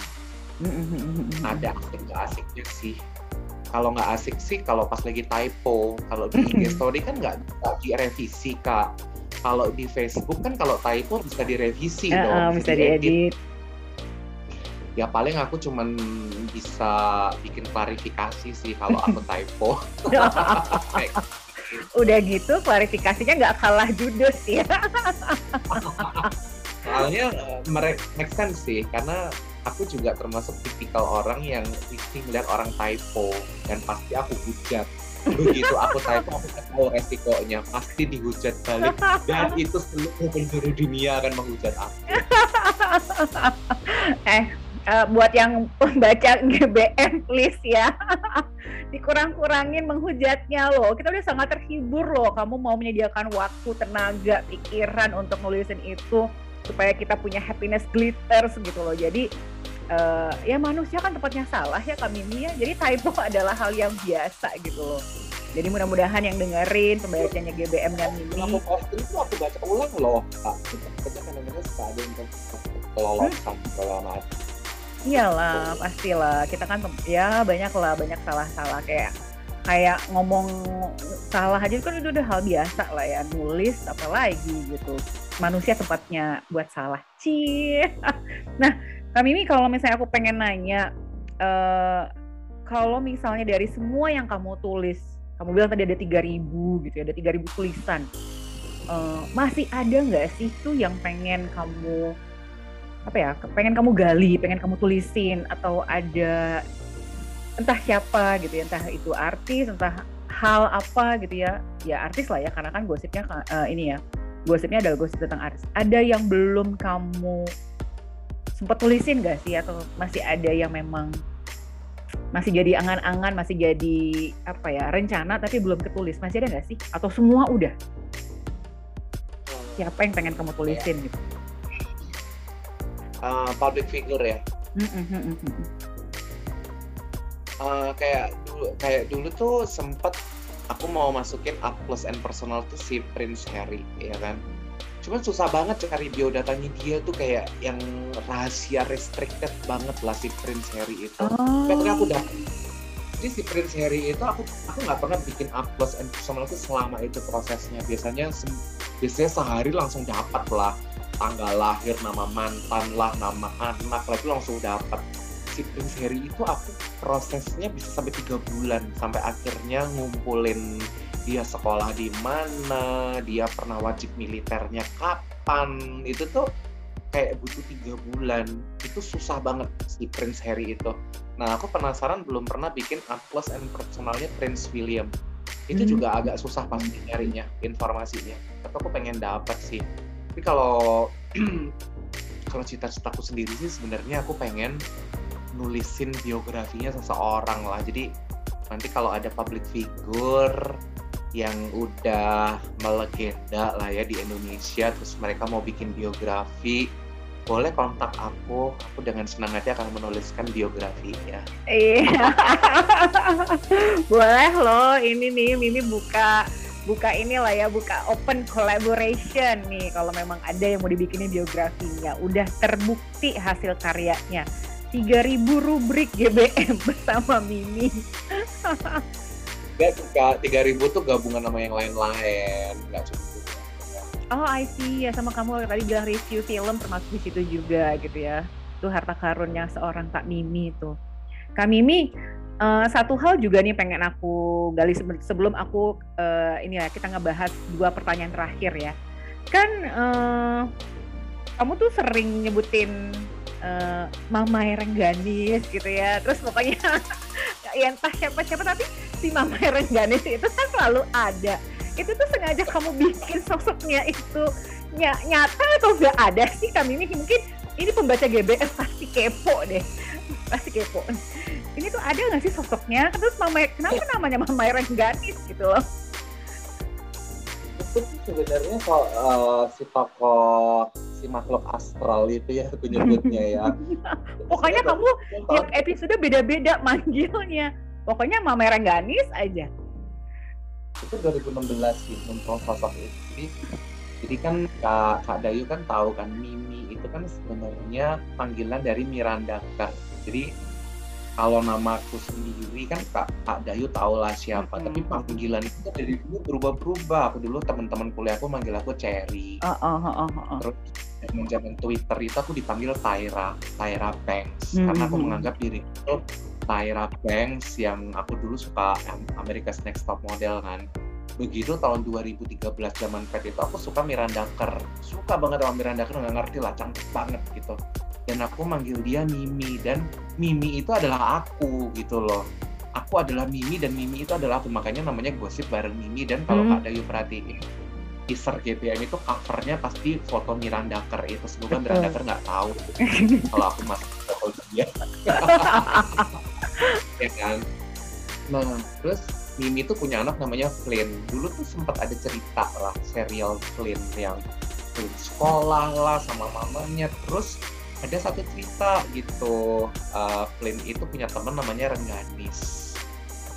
mm-hmm. ada asik gak asiknya sih. Kalau nggak asik sih kalau pas lagi typo kalau di IG story kan nggak direvisi kak kalau di Facebook kan kalau typo bisa direvisi uh, dong bisa diedit. Ya paling aku cuman bisa bikin klarifikasi sih kalau aku typo. Udah gitu klarifikasinya nggak kalah judes ya. Soalnya uh, make sense sih karena aku juga termasuk tipikal orang yang risih melihat orang typo dan pasti aku hujat begitu aku typo aku tahu resikonya. Pasti dihujat balik. Dan itu seluruh penjuru dunia akan menghujat aku. Eh uh, buat yang baca GBM please ya. Dikurang-kurangin menghujatnya loh. Kita udah sangat terhibur loh. Kamu mau menyediakan waktu tenaga pikiran untuk nulisin itu supaya kita punya happiness glitters gitu loh. Jadi uh, ya manusia kan tempatnya salah ya kami ini ya. Jadi typo adalah hal yang biasa gitu loh. Jadi mudah-mudahan yang dengerin pembacanya GBM dan Mimi. Aku posting itu aku baca ulang loh kak. Kita kadang-kadang suka ada yang kelolosan hmm? segala macam iyalah pastilah. Kita kan ya banyak lah banyak salah-salah. Kayak kayak ngomong salah aja kan itu udah hal biasa lah ya. Nulis apalagi gitu. Manusia tempatnya buat salah. Cie. Nah kami ini kalau misalnya aku pengen nanya uh, kalau misalnya dari semua yang kamu tulis kamu bilang tadi ada 3000 gitu ya ada 3000 tulisan uh, masih ada nggak sih tuh yang pengen kamu apa ya pengen kamu gali pengen kamu tulisin atau ada entah siapa gitu ya entah itu artis entah hal apa gitu ya ya artis lah ya karena kan gosipnya uh, ini ya gosipnya adalah gosip tentang artis. Ada yang belum kamu sempat tulisin gak sih? Atau masih ada yang memang masih jadi angan-angan masih jadi apa ya rencana tapi belum ketulis? Masih ada nggak sih? Atau semua udah? Siapa yang pengen kamu tulisin gitu? Uh, public figure ya. Mm uh, kayak dulu kayak dulu tuh sempet aku mau masukin up close and personal tuh si Prince Harry ya kan cuman susah banget cari biodatanya dia tuh kayak yang rahasia restricted banget lah si Prince Harry itu. Oh. tapi aku udah jadi si Prince Harry itu aku aku nggak pernah bikin up close and personal itu selama itu prosesnya. Biasanya biasanya sehari langsung dapat lah tanggal lahir nama mantan lah nama anak lah itu langsung dapat Prince Harry itu aku prosesnya bisa sampai tiga bulan sampai akhirnya ngumpulin dia sekolah di mana dia pernah wajib militernya kapan. Itu tuh kayak butuh tiga bulan. Itu susah banget si Prince Harry itu. Nah aku penasaran belum pernah bikin close and personalnya Prince William. Itu hmm. juga agak susah pasti nyarinya informasinya. Tapi aku pengen dapat sih. Tapi kalau kalau cita-citaku sendiri sih sebenarnya aku pengen nulisin biografinya seseorang lah. Jadi nanti kalau ada public figure yang udah melegenda lah ya di Indonesia terus mereka mau bikin biografi boleh kontak aku. Aku dengan senang hati akan menuliskan biografinya. Iya. Boleh loh ini nih Mimi buka buka inilah ya buka open collaboration nih. Kalau memang ada yang mau dibikinin biografinya udah terbukti hasil karyanya 3000 rubrik GBM bersama Mimi Enggak juga 3000 tuh gabungan sama yang lain-lain nggak cuma Oh I see ya sama kamu tadi bilang review film termasuk di situ juga gitu ya. Itu harta karunnya seorang Kak Mimi itu. Kak Mimi uh, satu hal juga nih pengen aku gali sebelum aku uh, ini ya kita ngebahas dua pertanyaan terakhir ya. Kan uh, kamu tuh sering nyebutin uh, Mama Rengganis gitu ya. Terus pokoknya ya entah siapa-siapa tapi si Mama Rengganis itu kan selalu ada. Itu tuh sengaja kamu bikin sosoknya itu ny nyata atau gak ada sih? Kami ini mungkin ini pembaca GBS pasti kepo deh. Pasti kepo. Ini tuh ada nggak sih sosoknya? Terus mama kenapa namanya mama Rengganis gitu loh itu sebenarnya kok uh, si tokoh si makhluk astral itu ya aku nyebutnya ya. Pokoknya kamu tiap episode beda-beda manggilnya. Pokoknya mama Rengganis aja. Itu 2016 sih muncul sosok itu. Jadi, jadi kan kak kak Dayu kan tahu kan Mimi itu kan sebenarnya panggilan dari Miranda kan jadi kalau namaku sendiri kan kak kak Dayu tahu lah siapa. Hmm. tapi panggilan itu kan dari dulu berubah-berubah. Aku dulu teman-teman kuliahku manggil aku Cherry. Uh, uh, uh, uh, uh. terus zaman zaman Twitter itu aku dipanggil Tyra Tyra Banks. Hmm. karena aku menganggap diri itu Tyra Banks yang aku dulu suka America's Next Top Model kan. Begitu tahun 2013 zaman pet itu aku suka Miranda Kerr. Suka banget sama Miranda Kerr nggak ngerti lah cantik banget gitu dan aku manggil dia Mimi. Dan Mimi itu adalah aku gitu loh. Aku adalah Mimi dan Mimi itu adalah aku. Makanya namanya gosip bareng Mimi. Dan kalau hmm. Kak Dayu perhatiin teaser GBM itu covernya pasti foto Miranda Kerr itu. Semoga Miranda Kerr nggak tahu kalau aku masih foto dia. Ya kan? Nah terus Mimi tuh punya anak namanya Flynn. Dulu tuh sempat ada cerita lah serial Flynn yang Flynn sekolah lah sama mamanya. Terus ada satu cerita gitu. Uh, Flynn itu punya teman namanya Rengganis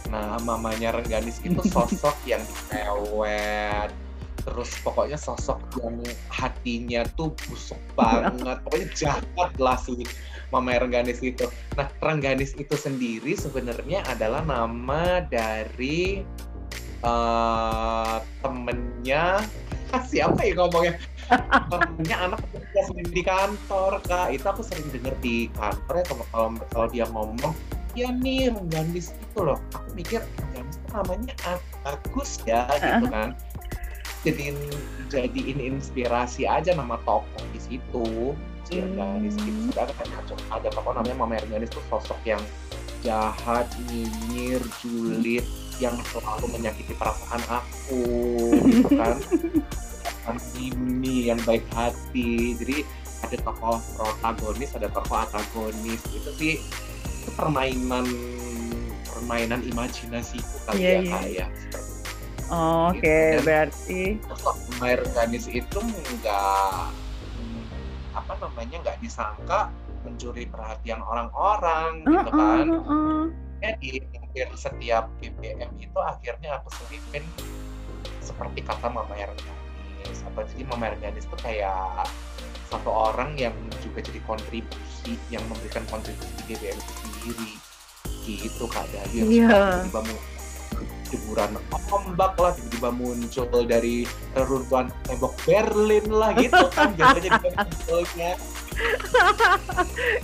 nah mamanya Rengganis itu sosok yang cewek. Terus pokoknya sosok yang hatinya tuh busuk banget. Pokoknya jahat lah sih Mama Rengganis itu. Nah, Rengganis itu sendiri sebenarnya adalah nama dari uh, temennya. Siapa ya ngomongnya temennya anak sendiri di kantor kak. Itu aku sering denger di kantor ya kalau kalau dia ngomong ya nih Rengganis itu loh. Aku mikir Rengganis itu namanya bagus ya gitu kan. Jadiin jadiin inspirasi aja nama tokoh di situ. Si hmm. gitu sedangkan kan ada tokoh namanya Mama Erganis tuh sosok yang jahat, nyinyir, julid yang selalu menyakiti perasaan aku gitu kan Mimi yang baik hati jadi ada tokoh protagonis ada tokoh antagonis itu sih itu permainan permainan imajinasiku kali yeah, ya yeah. kayak Oh, Oke, okay. gitu. berarti Mayer Ganis itu enggak apa namanya nggak disangka mencuri perhatian orang-orang uh, gitu kan. Uh, uh, uh. Jadi hampir setiap BBM itu akhirnya aku selipin seperti kata Mama Erganis atau jadi Mama Erganis itu kayak satu orang yang juga jadi kontribusi yang memberikan kontribusi di BBM itu sendiri. Gitu kak. Dahlia yeah. tiba-tiba jeburan ombak lah tiba-tiba muncul dari reruntuhan tembok Berlin lah gitu kan. Biasanya munculnya.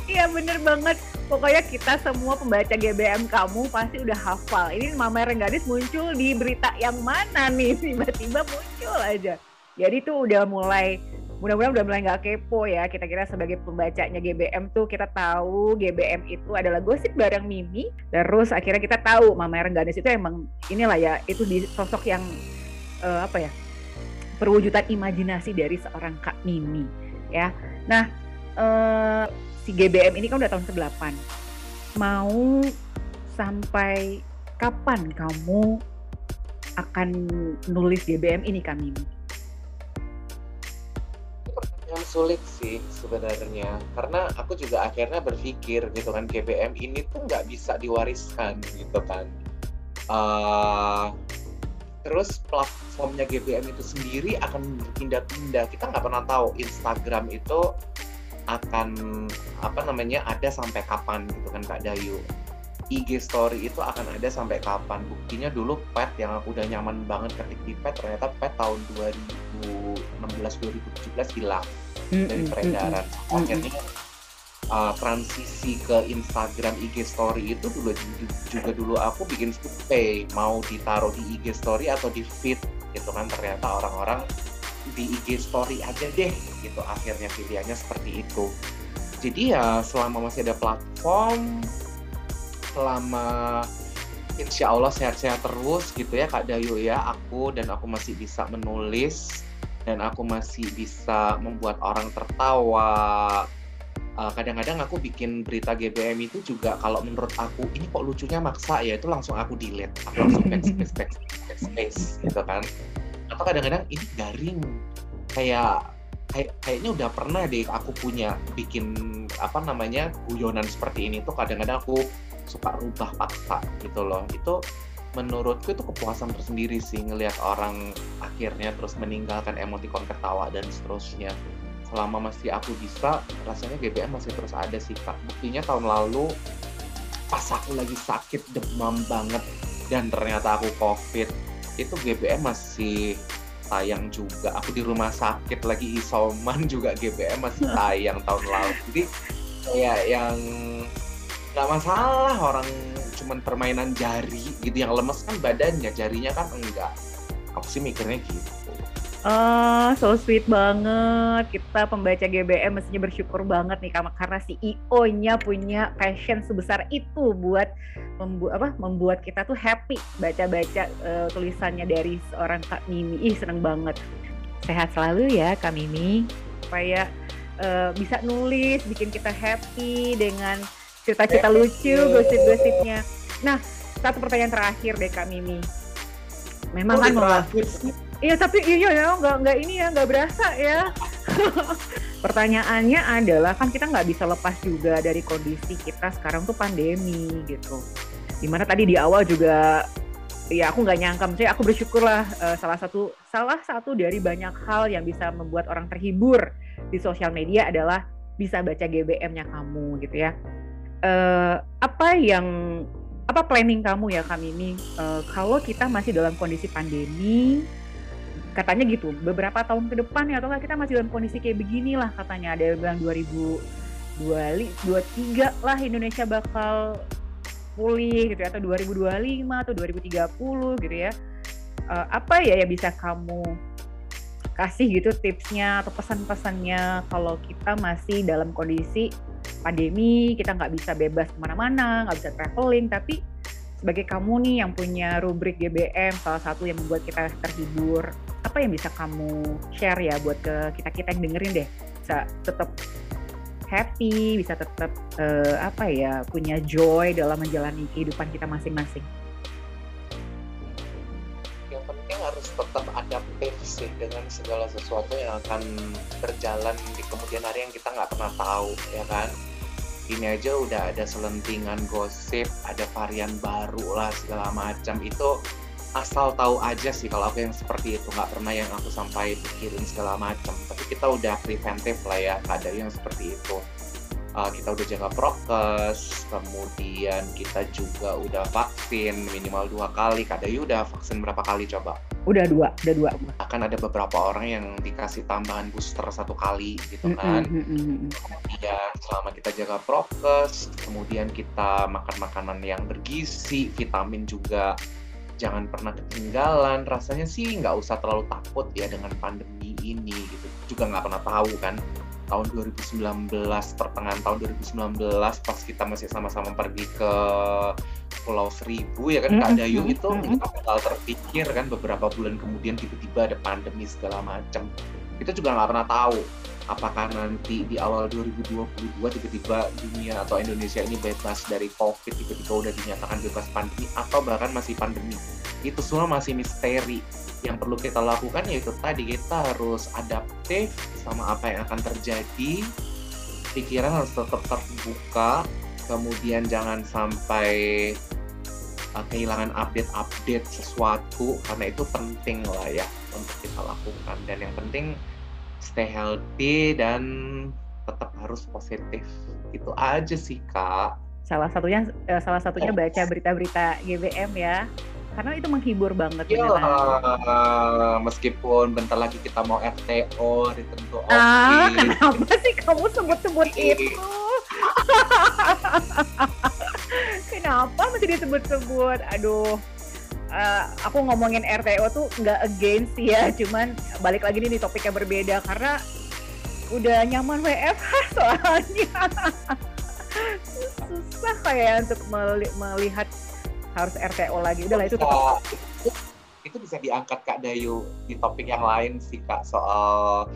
Iya bener banget. Pokoknya kita semua pembaca GBM kamu pasti udah hafal. Ini Mama Rengganis muncul di berita yang mana nih? Tiba-tiba muncul aja Jadi tuh udah mulai mudah-mudahan udah mulai nggak kepo ya. Kita kira sebagai pembacanya GBM tuh kita tahu GBM itu adalah gosip bareng Mimi. Terus akhirnya kita tahu Mama Rengganis itu emang inilah ya itu di sosok yang uh, apa ya perwujudan imajinasi dari seorang Kak Mimi ya. Nah uh, si GBM ini kan udah tahun ke-8 mau sampai kapan kamu akan nulis GBM ini kami? Pertanyaan sulit sih sebenarnya, karena aku juga akhirnya berpikir gitu kan GBM ini tuh nggak bisa diwariskan gitu kan. Uh, terus platformnya GBM itu sendiri akan berpindah-pindah. Kita nggak pernah tahu Instagram itu akan apa namanya ada sampai kapan gitu kan Kak Dayu. IG story itu akan ada sampai kapan? Buktinya dulu pet yang aku udah nyaman banget ketik di pet ternyata pet tahun 2016 2017 hilang mm-hmm. dari peredaran. Mm-hmm. Akhirnya uh, transisi ke Instagram IG story itu dulu juga dulu aku bikin survei mau ditaruh di IG story atau di feed gitu kan ternyata orang-orang di IG story aja deh gitu akhirnya pilihannya seperti itu jadi ya selama masih ada platform selama insya Allah sehat-sehat terus gitu ya Kak Dayu ya aku dan aku masih bisa menulis dan aku masih bisa membuat orang tertawa. Uh, kadang-kadang aku bikin berita GBM itu juga kalau menurut aku ini kok lucunya maksa ya? Itu langsung aku delete. Aku langsung backspace backspace, backspace gitu kan. Atau kadang-kadang ini garing. Kayak kayak kayaknya udah pernah deh aku punya bikin apa namanya guyonan seperti ini. Tuh kadang-kadang aku suka rubah paksa gitu loh. Itu menurutku itu kepuasan tersendiri sih ngelihat orang akhirnya terus meninggalkan emotikon ketawa dan seterusnya. Selama masih aku bisa rasanya GBM masih terus ada sih kak. Buktinya tahun lalu pas aku lagi sakit demam banget dan ternyata aku covid itu GBM masih tayang juga. Aku di rumah sakit lagi isoman juga GBM masih tayang tahun lalu. Jadi kayak yang nggak masalah orang cuman permainan jari gitu yang lemes kan badannya jarinya kan enggak aku sih mikirnya gitu Oh, so sweet banget. Kita pembaca GBM mestinya bersyukur banget nih karena CEO-nya punya passion sebesar itu buat membu apa membuat kita tuh happy baca-baca uh, tulisannya dari seorang Kak Mimi. Ih, seneng banget. Sehat selalu ya Kak Mimi. Supaya uh, bisa nulis, bikin kita happy dengan cerita-cerita lucu, gosip-gosipnya. Nah, satu pertanyaan terakhir deh Kak Mimi. Memang oh, kan terakhir Iya tapi iya ya nggak nggak ini ya nggak berasa ya. Pertanyaannya adalah kan kita nggak bisa lepas juga dari kondisi kita sekarang tuh pandemi gitu. Di mana tadi di awal juga ya aku nggak nyangka, maksudnya aku bersyukur lah uh, salah satu salah satu dari banyak hal yang bisa membuat orang terhibur di sosial media adalah bisa baca GBM-nya kamu gitu ya uh, apa yang apa planning kamu ya kami ini uh, kalau kita masih dalam kondisi pandemi katanya gitu beberapa tahun ke depan ya atau enggak kita masih dalam kondisi kayak beginilah katanya. Ada yang bilang 2023 lah Indonesia bakal pulih gitu ya atau 2025 atau 2030 gitu ya. Uh, apa ya yang bisa kamu kasih gitu tipsnya atau pesan-pesannya. Kalau kita masih dalam kondisi pandemi kita nggak bisa bebas ke mana-mana nggak bisa traveling. Tapi sebagai kamu nih yang punya rubrik GBM salah satu yang membuat kita terhibur apa yang bisa kamu share ya buat ke kita kita yang dengerin deh? Bisa tetap happy bisa tetap uh, apa ya punya joy dalam menjalani kehidupan kita masing-masing penting harus tetap adaptif sih dengan segala sesuatu yang akan berjalan di kemudian hari yang kita nggak pernah tahu ya kan? Ini aja udah ada selentingan gosip, ada varian baru lah segala macam. Itu asal tahu aja sih kalau aku yang seperti itu. Nggak pernah yang aku sampai pikirin segala macam. Tapi kita udah preventif lah ya ada yang seperti itu uh, kita udah jaga prokes kemudian kita juga udah vaksin minimal dua kali. Kak Dayu udah vaksin berapa kali coba? Udah dua udah dua. Akan ada beberapa orang yang dikasih tambahan booster satu kali gitu kan? mm -hmm. kemudian selama kita jaga prokes kemudian kita makan makanan yang bergizi vitamin juga jangan pernah ketinggalan. Rasanya sih nggak usah terlalu takut ya dengan pandemi ini gitu. Juga nggak pernah tahu kan tahun 2019 pertengahan tahun 2019 pas kita masih sama-sama pergi ke Pulau Seribu ya kan mm -hmm. Kak Dayu itu mm -hmm. bakal terpikir kan beberapa bulan kemudian tiba-tiba ada pandemi segala macam itu juga nggak pernah tahu apakah nanti di awal 2022 tiba-tiba dunia atau Indonesia ini bebas dari COVID, tiba-tiba udah dinyatakan bebas pandemi atau bahkan masih pandemi. Itu semua masih misteri. Yang perlu kita lakukan yaitu tadi kita harus adaptif sama apa yang akan terjadi. Pikiran harus tetap terbuka, kemudian jangan sampai uh, kehilangan update-update sesuatu karena itu penting lah ya untuk kita lakukan dan yang penting stay healthy dan tetap harus positif itu aja sih kak salah satunya uh, salah satunya oh. baca berita-berita GBM ya karena itu menghibur banget ya uh, meskipun bentar lagi kita mau RTO ditentu ah, kenapa sih kamu sebut-sebut itu? Kenapa mesti disebut-sebut? Aduh uh, aku ngomongin RTO tuh nggak against ya, cuman balik lagi nih di topik yang berbeda karena udah nyaman WFH soalnya. Susah kayak untuk melihat harus RTO lagi. Udah lah itu tetap. Itu bisa diangkat Kak Dayu di topik yang lain sih Kak soal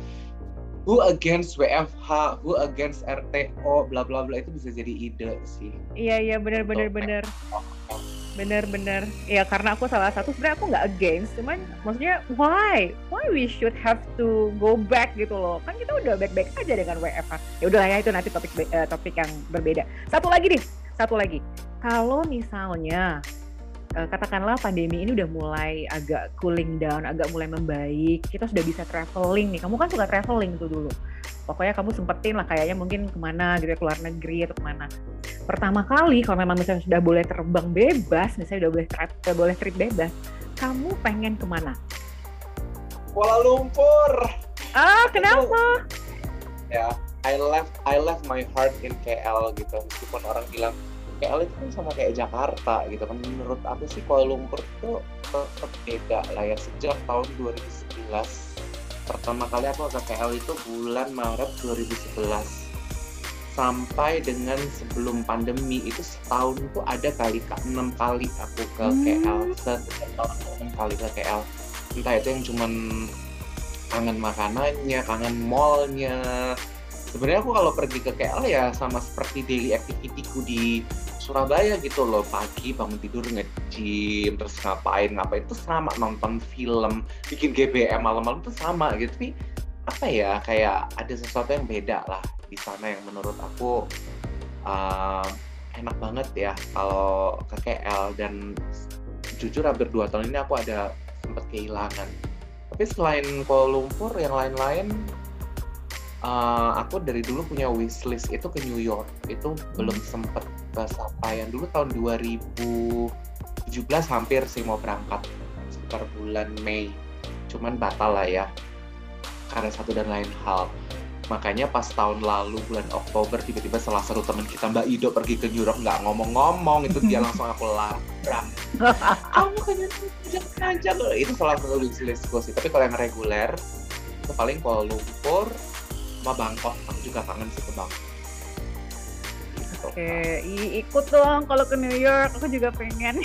who against WFH, who against RTO, bla bla bla itu bisa jadi ide sih. Iya iya benar benar benar. Bener-bener ya karena aku salah satu sebenarnya aku nggak against cuman maksudnya why? Why we should have to go back gitu loh? Kan kita udah back-back aja dengan WFH ya udah ya itu nanti topik uh, topik yang berbeda. Satu lagi nih satu lagi kalau misalnya katakanlah pandemi ini udah mulai agak cooling down agak mulai membaik kita sudah bisa traveling nih. Kamu kan suka traveling tuh dulu. Pokoknya kamu sempetin lah kayaknya mungkin ke mana gitu ya ke luar negeri atau ke mana. Pertama kali kalau memang misalnya sudah boleh terbang bebas misalnya sudah boleh trip sudah boleh trip bebas kamu pengen ke mana? Kuala Lumpur. Ah kenapa? Ya I left I left my heart in KL gitu. Meskipun orang bilang KL itu kan sama kayak Jakarta gitu kan. Menurut aku sih Kuala Lumpur tuh tetap beda lah ya. Sejak tahun 2011 pertama kali aku ke KL itu bulan Maret 2011 sampai dengan sebelum pandemi itu setahun itu ada kali enam kali aku ke hmm. KL setahun enam kali ke KL entah itu yang cuman kangen makanannya kangen mallnya. Sebenarnya aku kalau pergi ke KL ya sama seperti daily activity-ku di Surabaya gitu loh pagi bangun tidur nge-gym terus ngapain ngapain itu sama nonton film bikin GBM malam-malam itu sama gitu. Tapi apa ya kayak ada sesuatu yang beda lah di sana yang menurut aku uh, enak banget ya kalau ke KL dan jujur hampir dua tahun ini aku ada sempat kehilangan. Tapi selain Kuala Lumpur yang lain-lain uh, aku dari dulu punya wishlist itu ke New York. Itu belum sempet kesampaian. Dulu tahun 2017 hampir sih mau berangkat sekitar bulan Mei. Cuman batal lah ya karena satu dan lain hal. Makanya pas tahun lalu bulan Oktober tiba-tiba salah satu teman kita Mbak Ido pergi ke New York nggak ngomong-ngomong. Itu dia langsung aku labrak. Kamu kayaknya aja loh. Itu salah satu wishlist gue sih. Tapi kalau yang reguler itu paling Kuala Lumpur sama Bangkok aku juga kangen sih ke Bangkok Oke, ikut dong kalau ke New York. Aku juga pengen.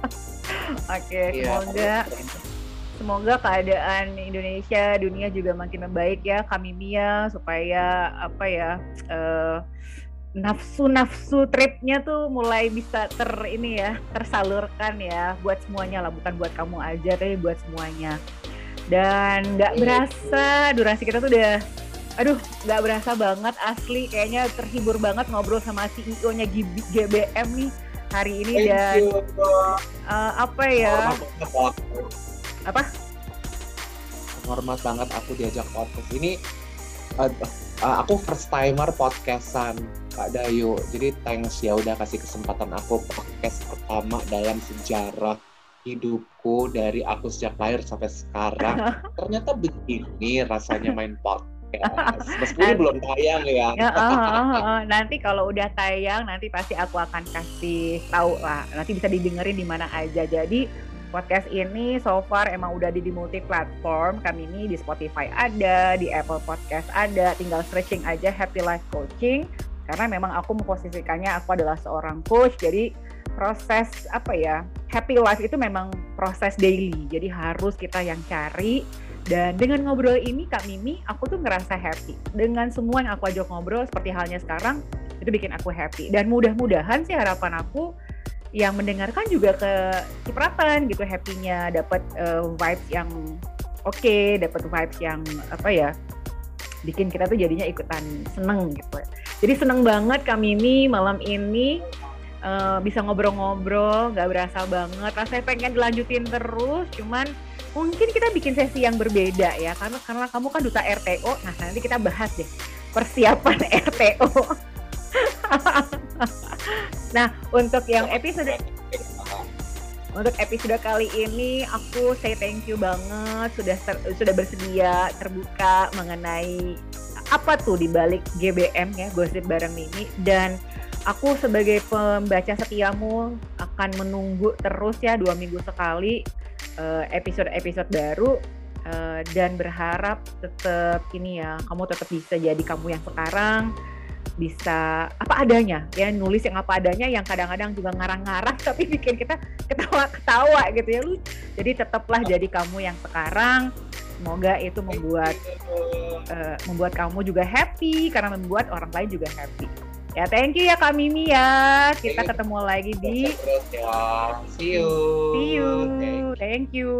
Oke, iya, semoga semoga keadaan Indonesia, dunia juga makin membaik ya, kami Mia supaya apa ya uh, nafsu-nafsu tripnya tuh mulai bisa ter ini ya tersalurkan ya buat semuanya lah bukan buat kamu aja tapi buat semuanya dan nggak iya. berasa durasi kita tuh udah aduh nggak berasa banget asli. Kayaknya terhibur banget ngobrol sama CEO-nya GBM nih hari ini. Thank dan uh, apa ya? Apa? Hormat banget aku diajak podcast ini. Uh, uh, aku first timer podcastan Kak Dayu. Jadi thanks ya udah kasih kesempatan aku podcast pertama dalam sejarah hidupku dari aku sejak lahir sampai sekarang. Ternyata begini rasanya main podcast Meskipun belum tayang ya. ya uh, uh, uh, nanti kalau udah tayang, nanti pasti aku akan kasih tahu lah. Nanti bisa didengerin di mana aja. Jadi podcast ini so far emang udah di, di multi platform. Kami ini di Spotify ada, di Apple Podcast ada. Tinggal searching aja Happy Life Coaching. Karena memang aku memposisikannya aku adalah seorang coach. Jadi proses apa ya happy life itu memang proses daily. Jadi harus kita yang cari Dan dengan ngobrol ini Kak Mimi, aku tuh ngerasa happy. Dengan semua yang aku ajak ngobrol seperti halnya sekarang, itu bikin aku happy. Dan mudah-mudahan sih harapan aku yang mendengarkan juga ke cipratan gitu happy-nya, dapat uh, vibes yang oke, okay, dapat vibes yang apa ya, bikin kita tuh jadinya ikutan seneng gitu. Jadi seneng banget Kak Mimi malam ini uh, bisa ngobrol-ngobrol, gak berasa banget. Rasanya pengen dilanjutin terus, cuman mungkin kita bikin sesi yang berbeda ya karena karena kamu kan duta RTO nah nanti kita bahas deh persiapan RTO nah untuk yang episode untuk episode kali ini aku say thank you banget sudah ter, sudah bersedia terbuka mengenai apa tuh di balik GBM ya gosip bareng Mimi. Dan aku sebagai pembaca setiamu akan menunggu terus ya dua minggu sekali Eh, episode-episode baru uh, dan berharap tetap ini ya kamu tetap bisa jadi kamu yang sekarang bisa apa adanya ya nulis yang apa adanya yang kadang-kadang juga ngarang-ngarang tapi bikin kita ketawa-ketawa gitu ya lu jadi tetaplah jadi kamu yang sekarang. Semoga itu membuat uh, membuat kamu juga happy karena membuat orang lain juga happy Ya, thank you ya Kak Mimi ya. Kita ketemu lagi di ya. See you. See you. Thank you.